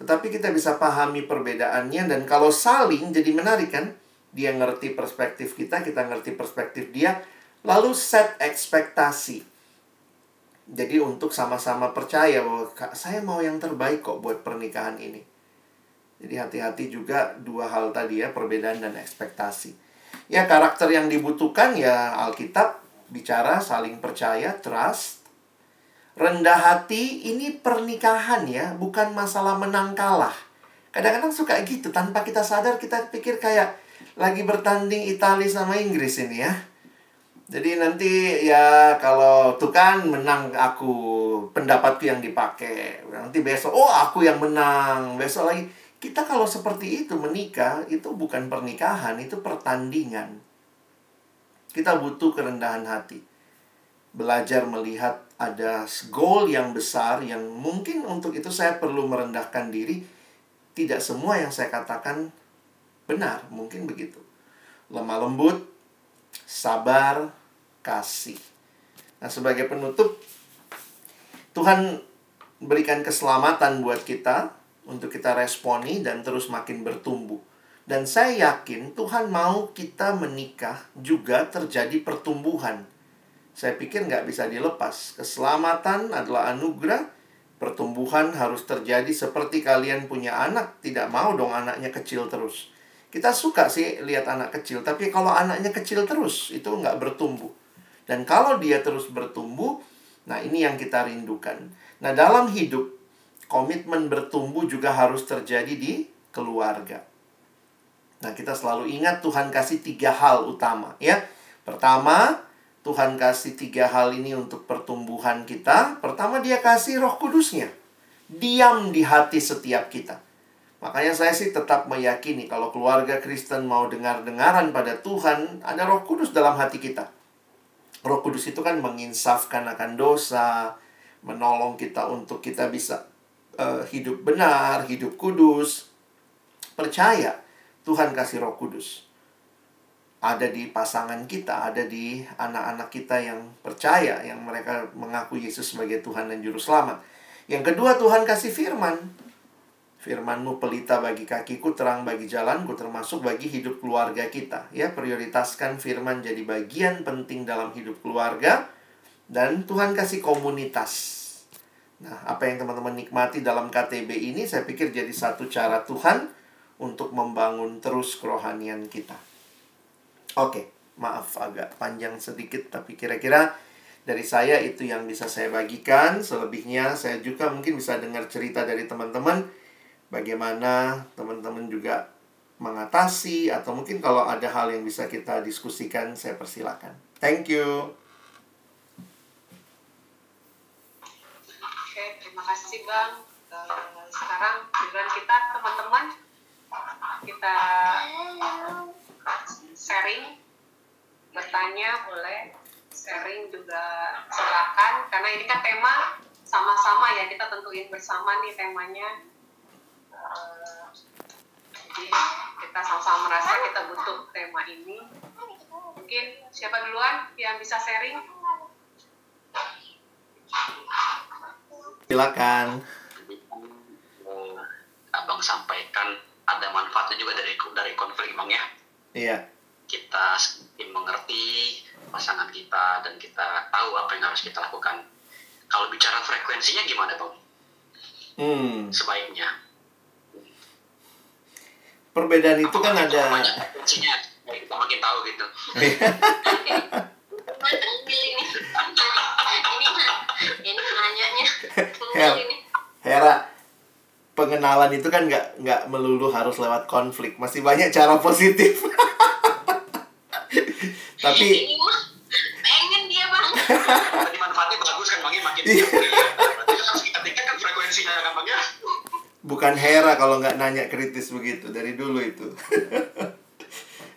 Tetapi kita bisa pahami perbedaannya dan kalau saling jadi menarik kan? Dia ngerti perspektif kita, kita ngerti perspektif dia. Lalu set ekspektasi. Jadi untuk sama-sama percaya bahwa saya mau yang terbaik kok buat pernikahan ini. Jadi hati-hati juga dua hal tadi ya, perbedaan dan ekspektasi. Ya karakter yang dibutuhkan ya Alkitab bicara saling percaya, trust. Rendah hati ini pernikahan ya, bukan masalah menang kalah. Kadang-kadang suka gitu, tanpa kita sadar kita pikir kayak lagi bertanding Italia sama Inggris ini ya. Jadi nanti ya kalau tuh kan menang aku pendapatku yang dipakai. Nanti besok oh aku yang menang. Besok lagi kita kalau seperti itu menikah itu bukan pernikahan, itu pertandingan. Kita butuh kerendahan hati. Belajar melihat ada goal yang besar yang mungkin untuk itu saya perlu merendahkan diri. Tidak semua yang saya katakan benar, mungkin begitu. Lemah lembut, sabar, kasih. Nah, sebagai penutup, Tuhan berikan keselamatan buat kita untuk kita responi dan terus makin bertumbuh. Dan saya yakin Tuhan mau kita menikah juga terjadi pertumbuhan. Saya pikir nggak bisa dilepas. Keselamatan adalah anugerah. Pertumbuhan harus terjadi seperti kalian punya anak. Tidak mau dong anaknya kecil terus. Kita suka sih lihat anak kecil. Tapi kalau anaknya kecil terus, itu nggak bertumbuh. Dan kalau dia terus bertumbuh, nah ini yang kita rindukan. Nah dalam hidup, komitmen bertumbuh juga harus terjadi di keluarga. Nah, kita selalu ingat Tuhan kasih tiga hal utama, ya. Pertama, Tuhan kasih tiga hal ini untuk pertumbuhan kita. Pertama, dia kasih roh kudusnya. Diam di hati setiap kita. Makanya saya sih tetap meyakini kalau keluarga Kristen mau dengar-dengaran pada Tuhan, ada roh kudus dalam hati kita. Roh kudus itu kan menginsafkan akan dosa, menolong kita untuk kita bisa uh, hidup benar, hidup kudus. Percaya Tuhan kasih Roh Kudus. Ada di pasangan kita, ada di anak-anak kita yang percaya, yang mereka mengaku Yesus sebagai Tuhan dan Juru Selamat. Yang kedua, Tuhan kasih firman. Firmanmu pelita bagi kakiku, terang bagi jalanku, termasuk bagi hidup keluarga kita. Ya, prioritaskan firman jadi bagian penting dalam hidup keluarga. Dan Tuhan kasih komunitas. Nah, apa yang teman-teman nikmati dalam KTB ini, saya pikir jadi satu cara Tuhan untuk membangun terus kerohanian kita. Oke, maaf agak panjang sedikit tapi kira-kira Dari saya itu yang bisa saya bagikan. Selebihnya saya juga mungkin bisa dengar cerita dari teman-teman bagaimana teman-teman juga mengatasi atau mungkin kalau ada hal yang bisa kita diskusikan saya persilakan. Thank you. Oke, terima kasih Bang. Uh, sekarang giliran kita teman-teman kita sharing bertanya boleh sharing juga silakan karena ini kan tema sama-sama ya kita tentuin bersama nih temanya jadi kita sama-sama merasa kita butuh tema ini mungkin siapa duluan yang bisa sharing silakan abang sampaikan ada manfaatnya juga dari dari konflik bang ya iya kita mengerti pasangan kita dan kita tahu apa yang harus kita lakukan. Kalau bicara frekuensinya gimana bang? hmm. Sebaiknya. Perbedaan itu kan ada Banyak frekuensinya, ya kita makin tahu gitu. (laughs) ini Hera pengenalan itu kan nggak nggak melulu harus lewat konflik. Masih banyak cara positif. (laughs) Tapi pengen dia bang. Tadi manfaatnya bagus kan bang? Ya makin Iya. Berarti kan harus kita tingkatkan frekuensinya kan bang ya. Bukan Hera kalau nggak nanya kritis begitu dari dulu itu. (laughs)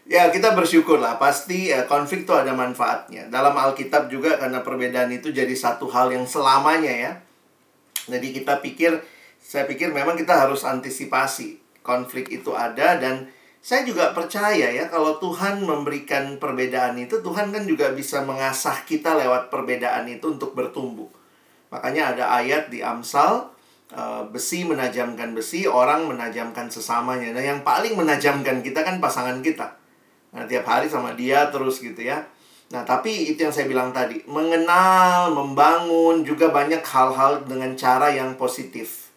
Ya kita bersyukur lah pasti eh, konflik itu ada manfaatnya. Dalam Alkitab juga karena perbedaan itu jadi satu hal yang selamanya ya. Jadi kita pikir saya pikir memang kita harus antisipasi konflik itu ada dan saya juga percaya ya kalau Tuhan memberikan perbedaan itu Tuhan kan juga bisa mengasah kita lewat perbedaan itu untuk bertumbuh. Makanya ada ayat di Amsal eh, besi menajamkan besi orang menajamkan sesamanya nah yang paling menajamkan kita kan pasangan kita Nah, tiap hari sama dia terus gitu ya. Nah, tapi itu yang saya bilang tadi, mengenal, membangun juga banyak hal-hal dengan cara yang positif.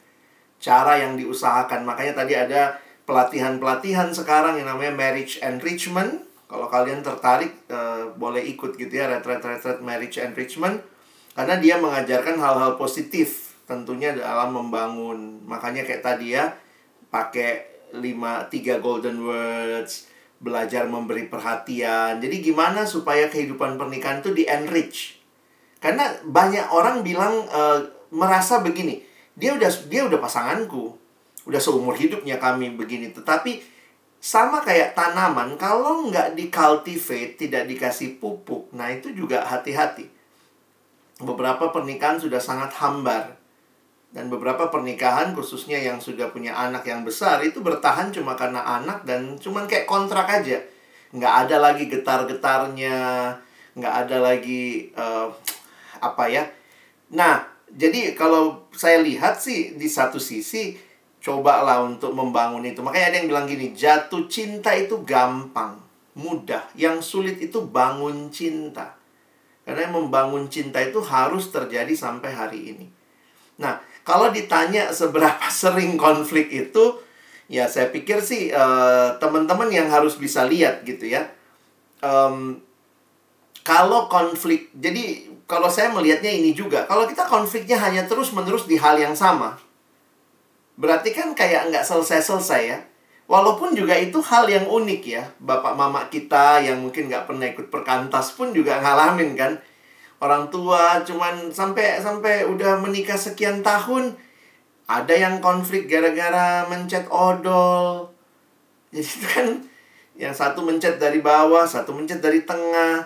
Cara yang diusahakan. Makanya tadi ada pelatihan-pelatihan sekarang yang namanya marriage enrichment. Kalau kalian tertarik eh, boleh ikut gitu ya retret-retret marriage enrichment karena dia mengajarkan hal-hal positif tentunya dalam membangun. Makanya kayak tadi ya pakai 5 3 golden words belajar memberi perhatian. Jadi gimana supaya kehidupan pernikahan itu di-enrich? Karena banyak orang bilang eh, merasa begini, dia udah dia udah pasanganku, udah seumur hidupnya kami begini. Tetapi sama kayak tanaman, kalau nggak di-cultivate, tidak dikasih pupuk, nah itu juga hati-hati. Beberapa pernikahan sudah sangat hambar. Dan beberapa pernikahan khususnya yang sudah punya anak yang besar itu bertahan cuma karena anak dan cuman kayak kontrak aja. Nggak ada lagi getar-getarnya, nggak ada lagi eh, apa ya. Nah, jadi kalau saya lihat sih di satu sisi cobalah untuk membangun itu. Makanya ada yang bilang gini, jatuh cinta itu gampang, mudah. Yang sulit itu bangun cinta. Karena membangun cinta itu harus terjadi sampai hari ini. Nah, kalau ditanya seberapa sering konflik itu, ya saya pikir sih eh, teman-teman yang harus bisa lihat gitu ya. Em, kalau konflik, jadi kalau saya melihatnya ini juga, kalau kita konfliknya hanya terus-menerus di hal yang sama, berarti kan kayak nggak selesai-selesai ya. Walaupun juga itu hal yang unik ya. Bapak mama kita yang mungkin nggak pernah ikut perkantas pun juga ngalamin kan. Orang tua cuman sampai sampai udah menikah sekian tahun ada yang konflik gara-gara mencet odol. (laughs) Jadi itu kan yang satu mencet dari bawah, satu mencet dari tengah.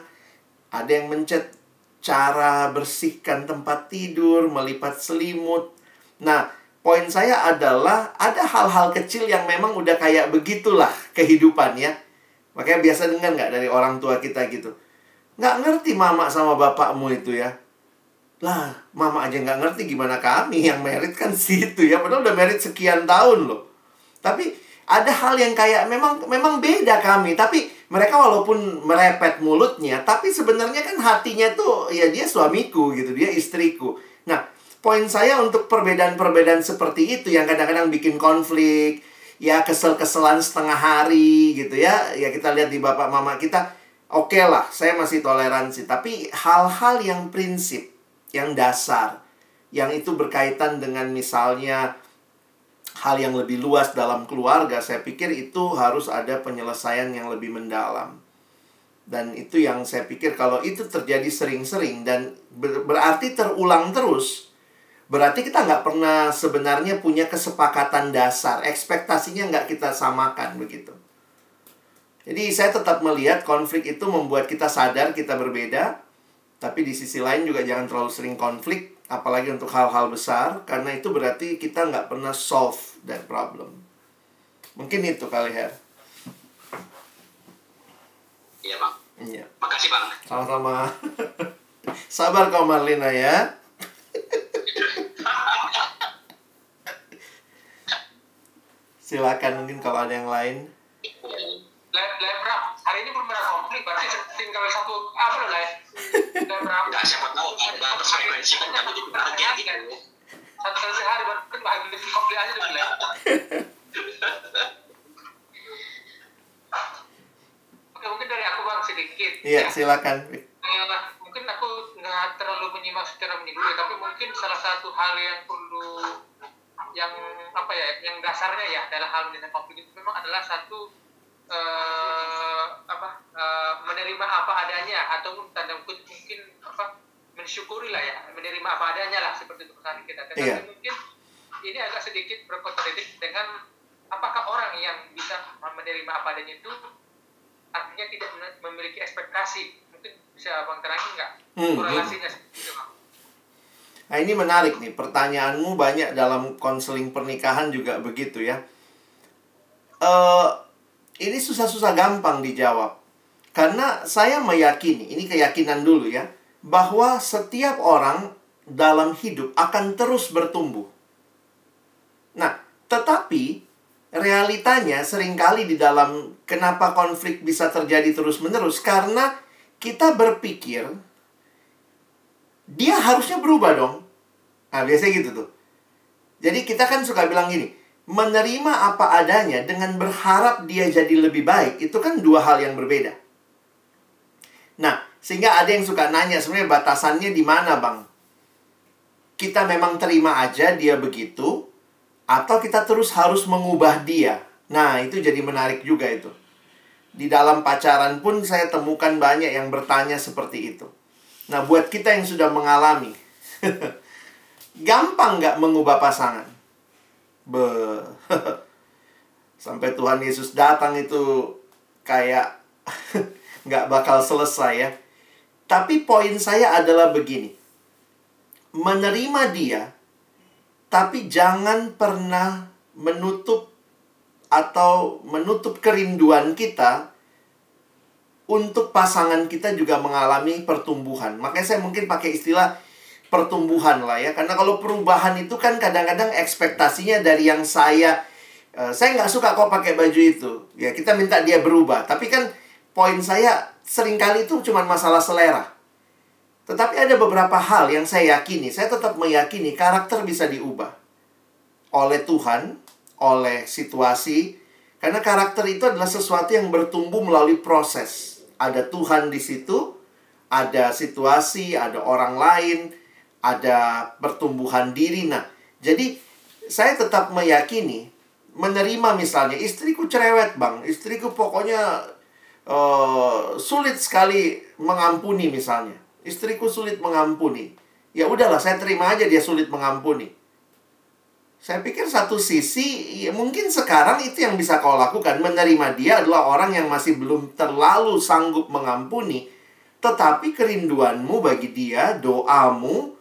Ada yang mencet cara bersihkan tempat tidur, melipat selimut. Nah, poin saya adalah ada hal-hal kecil yang memang udah kayak begitulah kehidupan ya. Makanya biasa dengar nggak dari orang tua kita gitu. Nggak ngerti mama sama bapakmu itu ya. Lah, mama aja nggak ngerti gimana kami yang merit kan situ ya. Padahal udah merit sekian tahun loh. Tapi ada hal yang kayak memang memang beda kami. Tapi mereka walaupun merepet mulutnya, tapi sebenarnya kan hatinya tuh ya dia suamiku gitu, dia istriku. Nah, poin saya untuk perbedaan-perbedaan seperti itu yang kadang-kadang bikin konflik, ya kesel-keselan setengah hari gitu ya. Ya kita lihat di bapak mama kita, oke lah, saya masih toleransi. Tapi hal-hal yang prinsip, yang dasar, yang itu berkaitan dengan misalnya hal yang lebih luas dalam keluarga, saya pikir itu harus ada penyelesaian yang lebih mendalam. Dan itu yang saya pikir kalau itu terjadi sering-sering dan ber- berarti terulang terus, berarti kita nggak pernah sebenarnya punya kesepakatan dasar, ekspektasinya nggak kita samakan begitu. Jadi saya tetap melihat konflik itu membuat kita sadar kita berbeda, tapi di sisi lain juga jangan terlalu sering konflik, apalagi untuk hal-hal besar, karena itu berarti kita nggak pernah solve that problem. Mungkin itu kali Her. Iya bang. Iya. Makasih bang. Sama-sama. (laughs) Sabar kau Marlina ya. (laughs) Silakan mungkin kalau ada yang lain. Bram, hari ini belum ada konflik, berarti tinggal satu apa loh, Lab? Lab Bram. Nggak siapa tahu ada frekuensi kan kami jadi bahagia gitu. Satu kali sehari, berarti bahagia di konflik aja dulu, Lab. Oke, mungkin dari aku bang sedikit. Iya, Ya. silakan. Eh, mungkin aku nggak terlalu menyimak secara menyeluruh ya, tapi mungkin salah satu hal yang perlu yang apa ya yang dasarnya ya dalam hal menyelesaikan konflik itu memang adalah satu eh, apa eh, menerima apa adanya atau tanda kutip mungkin apa mensyukuri lah ya menerima apa adanya lah seperti itu pesan kita tetapi Iya. mungkin ini agak sedikit berkontradiktif dengan apakah orang yang bisa menerima apa adanya itu artinya tidak mem- memiliki ekspektasi mungkin bisa bang terangin nggak Hmm, korelasinya seperti itu bang Nah ini menarik nih, pertanyaanmu banyak dalam konseling pernikahan juga begitu ya. eh ini susah-susah gampang dijawab. Karena saya meyakini, ini keyakinan dulu ya, bahwa setiap orang dalam hidup akan terus bertumbuh. Nah, tetapi realitanya sering kali di dalam kenapa konflik bisa terjadi terus-menerus karena kita berpikir dia harusnya berubah dong. Nah, biasanya gitu tuh. Jadi kita kan suka bilang gini, menerima apa adanya dengan berharap dia jadi lebih baik, itu kan dua hal yang berbeda. Nah, sehingga ada yang suka nanya, sebenarnya batasannya di mana, Bang? Kita memang terima aja dia begitu, atau kita terus harus mengubah dia. Nah, itu jadi menarik juga itu. Di dalam pacaran pun saya temukan banyak yang bertanya seperti itu. Nah, buat kita yang sudah mengalami, (laughs) gampang nggak mengubah pasangan? Be, (laughs) sampai Tuhan Yesus datang itu kayak (laughs) nggak bakal selesai ya. Tapi poin saya adalah begini, menerima dia, tapi jangan pernah menutup atau menutup kerinduan kita untuk pasangan kita juga mengalami pertumbuhan. Makanya saya mungkin pakai istilah pertumbuhan lah ya. Karena kalau perubahan itu kan kadang-kadang ekspektasinya dari yang saya eh, saya nggak suka kok pakai baju itu. Ya kita minta dia berubah. Tapi kan poin saya sering kali itu cuma masalah selera. Tetapi ada beberapa hal yang saya yakini, saya tetap meyakini karakter bisa diubah oleh Tuhan, oleh situasi, karena karakter itu adalah sesuatu yang bertumbuh melalui proses. Ada Tuhan di situ, ada situasi, ada orang lain, ada pertumbuhan diri. Nah, jadi saya tetap meyakini menerima misalnya istriku cerewet, Bang. Istriku pokoknya eh, sulit sekali mengampuni misalnya. Istriku sulit mengampuni. Ya udahlah, saya terima aja dia sulit mengampuni. Saya pikir satu sisi, ya mungkin sekarang itu yang bisa kau lakukan. Menerima dia adalah orang yang masih belum terlalu sanggup mengampuni. Tetapi kerinduanmu bagi dia, doamu,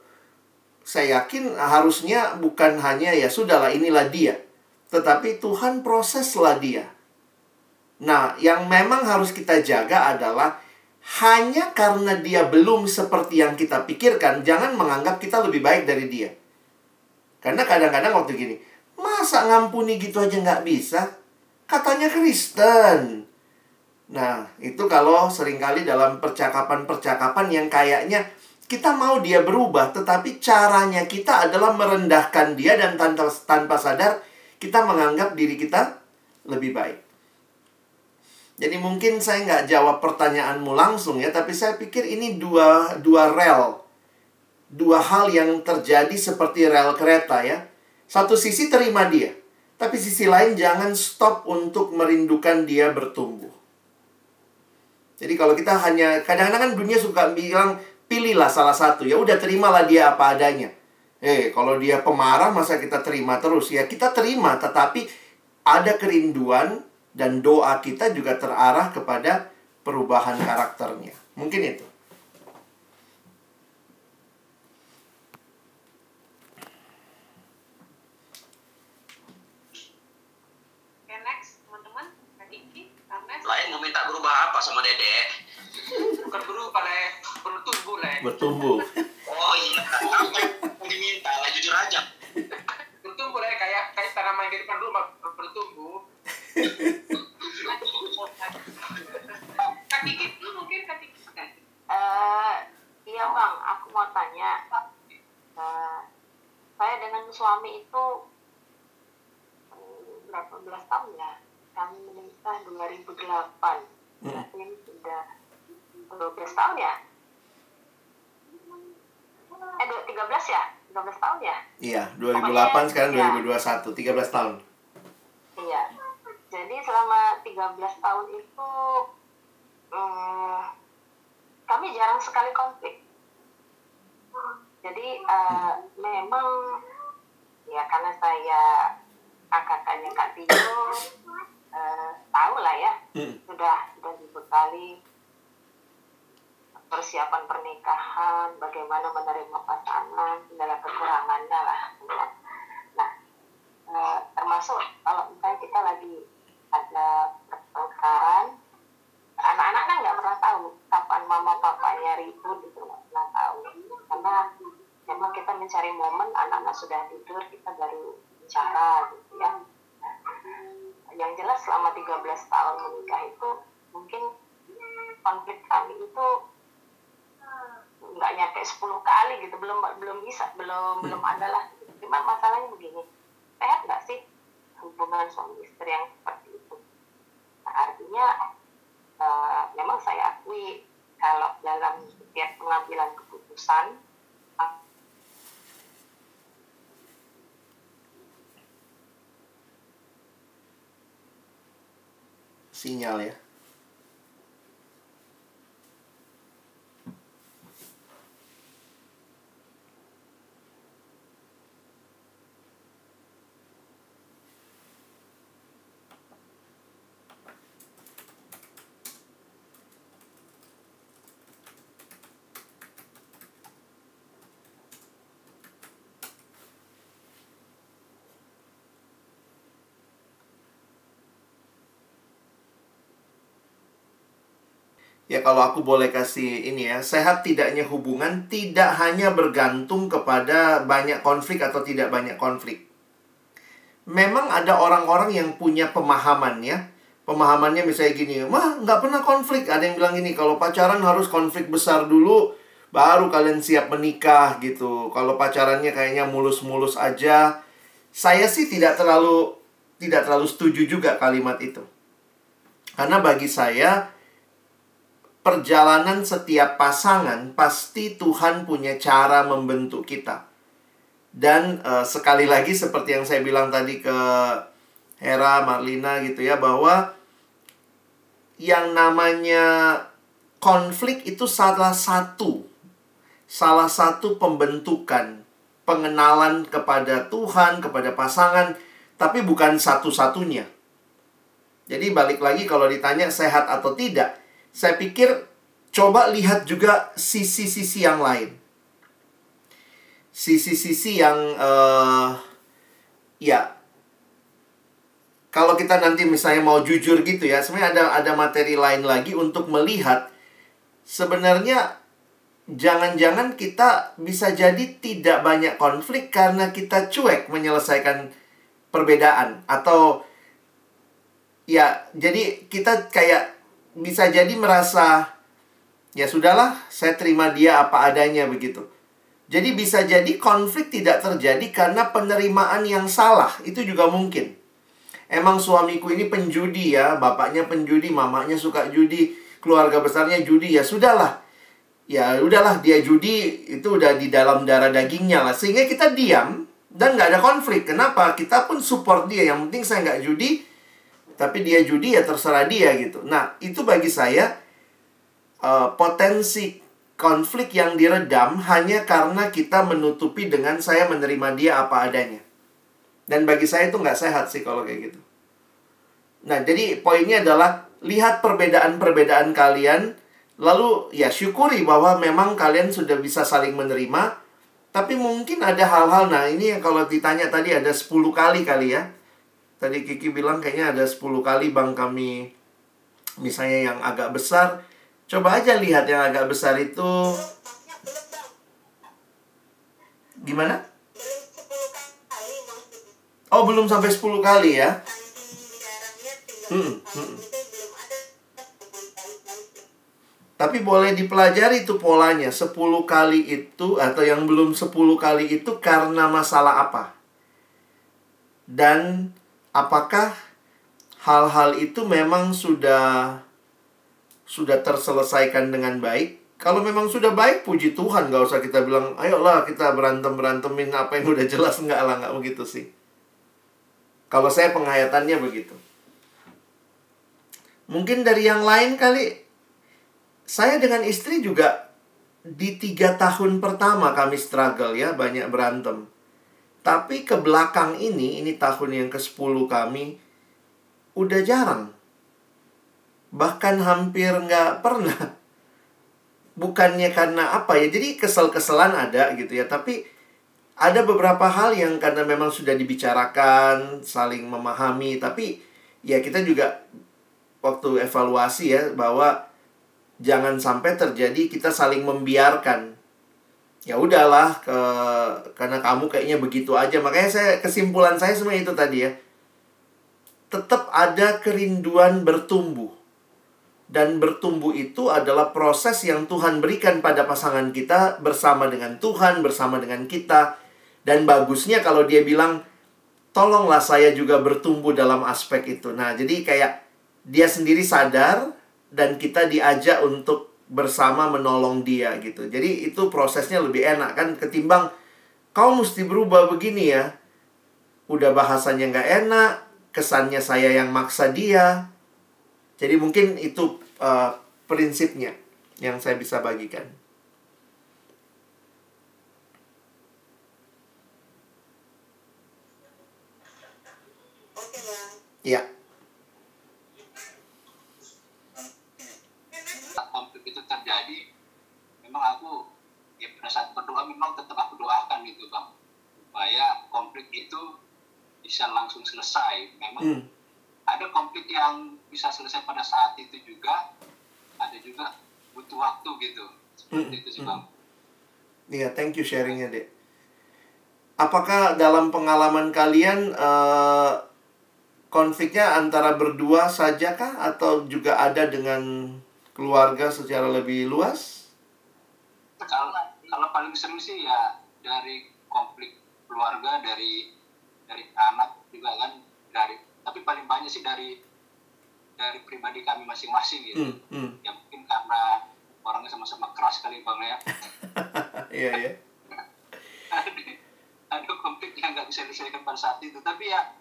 saya yakin harusnya bukan hanya ya sudahlah inilah dia. Tetapi Tuhan proseslah dia. Nah, yang memang harus kita jaga adalah hanya karena dia belum seperti yang kita pikirkan, jangan menganggap kita lebih baik dari dia. Karena kadang-kadang waktu gini, masa ngampuni gitu aja nggak bisa? Katanya Kristen. Nah, itu kalau sering kali dalam percakapan-percakapan yang kayaknya kita mau dia berubah, tetapi caranya kita adalah merendahkan dia dan tanpa, tanpa sadar kita menganggap diri kita lebih baik. Jadi mungkin saya nggak jawab pertanyaanmu langsung ya, tapi saya pikir ini dua, dua rel. Dua hal yang terjadi seperti rel kereta ya. Satu sisi terima dia, tapi sisi lain jangan stop untuk merindukan dia bertumbuh. Jadi kalau kita hanya kadang-kadang kan dunia suka bilang pilihlah salah satu ya udah terimalah dia apa adanya. Eh kalau dia pemarah masa kita terima terus ya kita terima tetapi ada kerinduan dan doa kita juga terarah kepada perubahan karakternya. Mungkin itu. Lain mau minta berubah apa sama Dede? Bukan berubah le bertumbuh le Bertumbuh. Oh iya, diminta? Lah jujur aja. bertumbuh le kayak kayak tanaman yang di depan rumah ber- bertumbuh Kak Diki dulu mungkin Kak Diki. Eh, iya bang, aku mau tanya. Eh, saya dengan suami itu eh, berapa belas tahun ya? Kami menikah 2008. Berarti ini sudah 12 tahun ya? Eh, dua- 13 ya? 13 tahun ya? Iya, 2008 sekarang Iya. 2021, 13 tahun. Iya. Jadi selama 13 tahun itu eh, kami jarang sekali konflik. Jadi eh, memang ya karena saya kakaknya Kak Tio eh, tahu lah ya Hmm. sudah sudah dibekali persiapan pernikahan, bagaimana menerima pasangan, segala kekurangannya lah. Nah, eh, termasuk kalau misalnya kita lagi ada pertengkaran, anak-anak kan nggak pernah tahu kapan mama papanya ribut itu nggak pernah tahu karena memang kita mencari momen anak-anak sudah tidur kita baru bicara gitu ya yang jelas selama 13 tahun menikah itu mungkin konflik kami itu nggak nyampe 10 kali gitu. Belum belum bisa belum belum ada lah. Cuma masalahnya begini sehat nggak sih hubungan suami istri yang seperti itu? Nah, artinya eh, memang saya akui kalau dalam setiap pengambilan keputusan Sinyal ya. Ya kalau aku boleh kasih ini ya, sehat tidaknya hubungan tidak hanya bergantung kepada banyak konflik atau tidak banyak konflik. Memang ada orang-orang yang punya pemahaman ya. Pemahamannya misalnya gini, mah nggak pernah konflik. Ada yang bilang gini, kalau pacaran harus konflik besar dulu, baru kalian siap menikah gitu. Kalau pacarannya kayaknya mulus-mulus aja. Saya sih tidak terlalu tidak terlalu setuju juga kalimat itu. Karena bagi saya, perjalanan setiap pasangan pasti Tuhan punya cara membentuk kita. Dan eh, sekali lagi seperti yang saya bilang tadi ke Hera, Marlina gitu ya bahwa yang namanya konflik itu salah satu salah satu pembentukan pengenalan kepada Tuhan, kepada pasangan, tapi bukan satu-satunya. Jadi balik lagi kalau ditanya sehat atau tidak, saya pikir coba lihat juga sisi-sisi yang lain. Sisi-sisi yang eh ya kalau kita nanti misalnya mau jujur gitu ya, sebenarnya ada ada materi lain lagi untuk melihat sebenarnya jangan-jangan kita bisa jadi tidak banyak konflik karena kita cuek menyelesaikan perbedaan atau ya jadi kita kayak bisa jadi merasa ya sudahlah saya terima dia apa adanya begitu. Jadi bisa jadi konflik tidak terjadi karena penerimaan yang salah itu juga mungkin. emang suamiku ini penjudi ya, bapaknya penjudi, mamanya suka judi, keluarga besarnya judi ya sudahlah. Ya udahlah dia judi itu udah di dalam darah dagingnya lah. Sehingga kita diam dan nggak ada konflik. Kenapa? Kita pun support dia. Yang penting saya nggak judi, tapi dia judi ya terserah dia gitu. Nah itu bagi saya uh, potensi konflik yang diredam hanya karena kita menutupi dengan saya menerima dia apa adanya. Dan bagi saya itu nggak sehat sih kalau kayak gitu. Nah, jadi poinnya adalah lihat perbedaan-perbedaan kalian, lalu ya syukuri bahwa memang kalian sudah bisa saling menerima, tapi mungkin ada hal-hal, nah ini yang kalau ditanya tadi ada 10 kali kali ya. Tadi Kiki bilang kayaknya ada 10 kali bang kami, misalnya yang agak besar, coba aja lihat yang agak besar itu gimana? Oh, belum sampai 10 kali ya. Hmm, hmm. Tapi boleh dipelajari itu polanya. 10 kali itu atau yang belum 10 kali itu karena masalah apa? Dan apakah hal-hal itu memang sudah sudah terselesaikan dengan baik? Kalau memang sudah baik, puji Tuhan, gak usah kita bilang, ayolah kita berantem berantemin apa yang udah jelas enggak lah, nggak begitu sih. Kalau saya penghayatannya begitu. Mungkin dari yang lain kali, saya dengan istri juga di tiga tahun pertama kami struggle ya, banyak berantem. Tapi ke belakang ini, ini tahun yang ke-10 kami, udah jarang. Bahkan hampir nggak pernah. Bukannya karena apa ya, jadi kesel-keselan ada gitu ya, tapi ada beberapa hal yang karena memang sudah dibicarakan, saling memahami, tapi ya kita juga waktu evaluasi ya bahwa jangan sampai terjadi kita saling membiarkan. Ya udahlah ke karena kamu kayaknya begitu aja. Makanya saya kesimpulan saya semua itu tadi ya. Tetap ada kerinduan bertumbuh. Dan bertumbuh itu adalah proses yang Tuhan berikan pada pasangan kita bersama dengan Tuhan, bersama dengan kita dan bagusnya kalau dia bilang, tolonglah saya juga bertumbuh dalam aspek itu. Nah, jadi kayak dia sendiri sadar dan kita diajak untuk bersama menolong dia gitu. Jadi itu prosesnya lebih enak kan ketimbang kau mesti berubah begini ya. Udah bahasanya nggak enak, kesannya saya yang maksa dia. Jadi mungkin itu uh, prinsipnya yang saya bisa bagikan. Iya. konflik itu terjadi, memang aku ya berdoa memang tetap aku doakan gitu bang, supaya konflik itu bisa langsung selesai. Memang hmm. ada konflik yang bisa selesai pada saat itu juga, ada juga butuh waktu gitu. Seperti hmm. itu sih bang. Iya, yeah, thank you sharingnya dek. Apakah dalam pengalaman kalian uh, konfliknya antara berdua saja kah atau juga ada dengan keluarga secara lebih luas? Kalau, kalau paling sering sih ya dari konflik keluarga dari dari anak juga kan dari tapi paling banyak sih dari dari pribadi kami masing-masing gitu. Hmm, hmm. Ya mungkin karena orangnya sama-sama keras kali bang ya. (laughs) Iya iya. (laughs) ada konflik yang nggak bisa diselesaikan pada saat itu tapi ya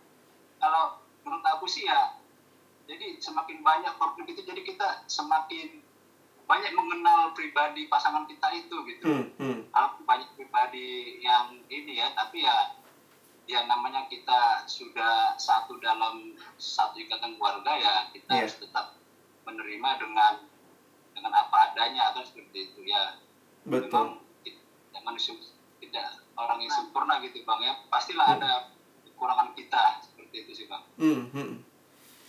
kalau menurut aku sih ya jadi semakin banyak konflik itu jadi kita semakin banyak mengenal pribadi pasangan kita itu gitu hmm, hmm. banyak pribadi yang ini ya tapi ya ya namanya kita sudah satu dalam satu ikatan keluarga ya kita yeah. harus tetap menerima dengan dengan apa adanya atau seperti itu ya betul memang manusia tidak orang yang sempurna gitu bang ya pastilah hmm. ada kekurangan kita seperti itu sih bang. Hmm, hmm.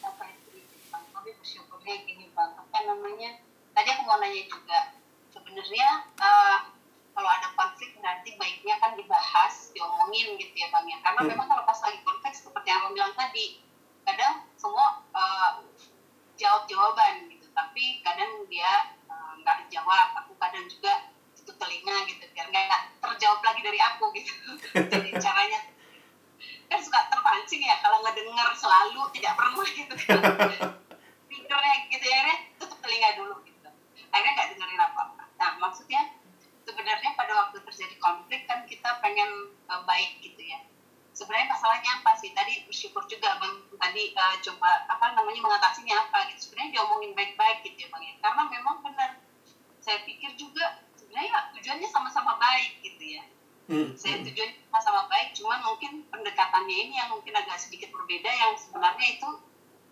Apa itu bang? Tapi bersyukurnya gini bang, apa namanya? Tadi aku mau nanya juga, sebenarnya uh, kalau ada konflik nanti baiknya kan dibahas, diomongin gitu ya bang ya. Karena hmm. memang kalau pas lagi konflik seperti yang abang bilang tadi, kadang semua uh, jawab jawaban gitu, tapi kadang dia eh, nggak uh, jawab. Aku kadang juga itu telinga gitu biar nggak terjawab lagi dari aku gitu. (laughs) Jadi caranya kan suka terpancing ya kalau coba dengar selalu tidak pernah gitu kan (laughs) pikirnya gitu ya tutup telinga dulu akhirnya nggak dengerin apa apa nah maksudnya sebenarnya pada waktu terjadi konflik kan kita pengen uh, baik gitu ya. Sebenarnya masalahnya apa sih? Tadi bersyukur juga bang tadi uh, coba apa namanya mengatasinya apa gitu. Sebenarnya diomongin baik-baik gitu ya bang ya. Karena memang benar. Saya pikir juga sebenarnya tujuannya sama-sama baik gitu ya. Hmm. saya tujuannya sama-sama baik cuman mungkin pendekatannya ini yang mungkin agak sedikit berbeda yang sebenarnya itu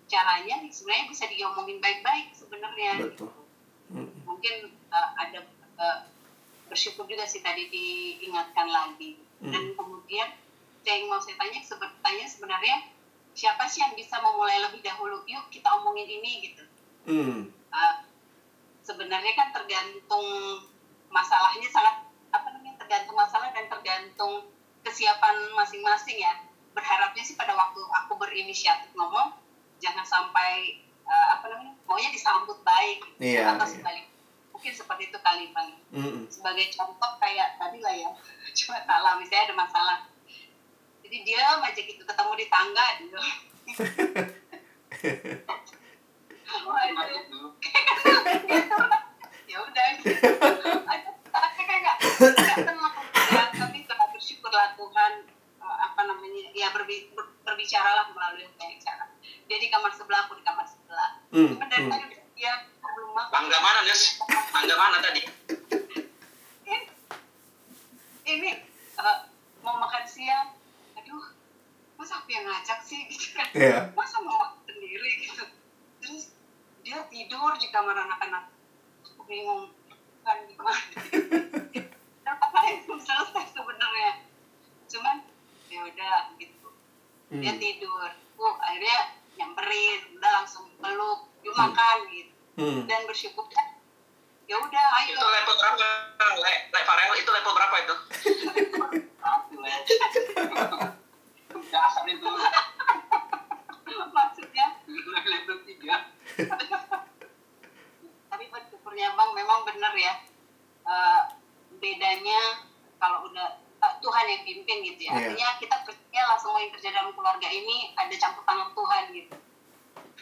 caranya sebenarnya bisa diomongin baik-baik sebenarnya Betul. Hmm. Mungkin uh, ada uh, bersyukur juga sih tadi diingatkan lagi Hmm. dan kemudian yang mau saya tanya sebetulnya sebenarnya siapa sih yang bisa memulai lebih dahulu yuk kita omongin ini gitu Hmm. Uh, sebenarnya kan tergantung masalahnya sangat apa namanya tergantung masalah dan tergantung kesiapan masing-masing ya berharapnya sih pada waktu aku berinisiatif ngomong jangan sampai uh, apa namanya maunya disambut baik Iya, atau iya. Mungkin seperti itu kali bang. Hmm. sebagai contoh kayak tadi lah ya. (laughs) Cuma salah misalnya ada masalah. Jadi dia aja gitu ketemu di tangga (laughs) gitu itu. (laughs) ya udah. Tapi kayak nggak tenang ya. Tapi telah bersyukurlah Tuhan eh, apa namanya ya berbi, ber, berbicaralah melalui banyak cara. Dia di kamar sebelah aku di kamar sebelah. Cuma dari hmm. tadi udah dia Tangga mana, Nes? Tangga mana tadi? ini, ini eh, mau makan siang. Aduh masa aku yang ngajak sih? Gitu kan Iya. masa mau makan sendiri gitu? Terus dia tidur di kamar anak-anak. Aku bingung kan gimana? (laughs) Dan apa yang belum selesai sebenarnya? Cuman ya udah gitu. Dia Hmm. tidur. Uh akhirnya nyamperin. Udah langsung peluk yuk makan gitu Hmm. dan bersyukur kan ya udah ayo Itu level berapa? Le, le Farel itu level berapa itu? dasar itu maksudnya level tiga tapi bersyukurnya bang memang benar ya Eh, bedanya kalau udah eh, Tuhan yang pimpin gitu ya Iya. artinya kita percaya lah semua yang terjadi dalam keluarga ini ada campur tangan Tuhan gitu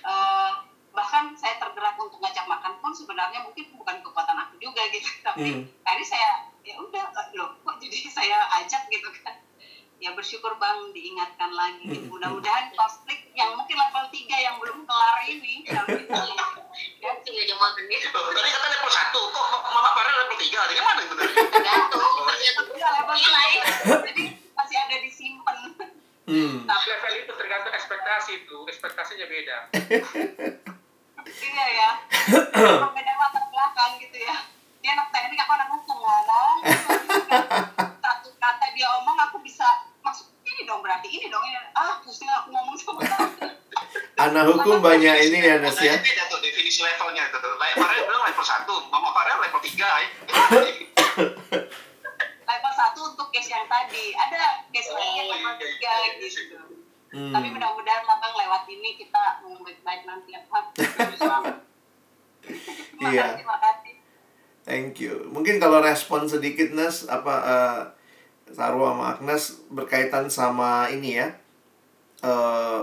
Eh, bahkan saya tergerak untuk ngajak makan pun sebenarnya mungkin bukan kekuatan aku juga gitu. (laughs) Tapi Hmm. akhirnya saya ya udah eh, loh kok jadi (laughs) saya ajak gitu kan? Ya bersyukur bang diingatkan lagi. Gitu. Mudah-mudahan konflik yang mungkin level 3 yang belum kelar ini ya tinggal Tadi kata level 1, kok Mama Farel level 3? Dari mana itu? tergantung. Ternyata udah level nilai jadi masih ada disimpan. Hmm. tapi level itu tergantung ekspektasi itu. Ekspektasinya beda (laughs) iya ya (coughs) berbeda latar belakang gitu ya dia anak teknik aku anak hukum mana (laughs) satu kata dia omong aku bisa masuk ini dong berarti ini dong ini ah pusing aku ngomong sama kamu (laughs) Anak hukum banyak ini ya, Nes ya. Beda tuh definisi levelnya itu. Farel (laughs) bilang level 1, Mama Farel level 3. Ya. level satu untuk case yang tadi ada case Oh, lainnya level iya, tiga iya, iya. gitu Hmm. tapi mudah-mudahan lah bang lewat ini kita ngomong baik-baik nanti ya Pak. (laughs) Terima Iya. kasih, terima kasih. Thank you. Mungkin kalau respon sedikit Nes apa eh Sarwa sama Agnes berkaitan sama ini ya. eh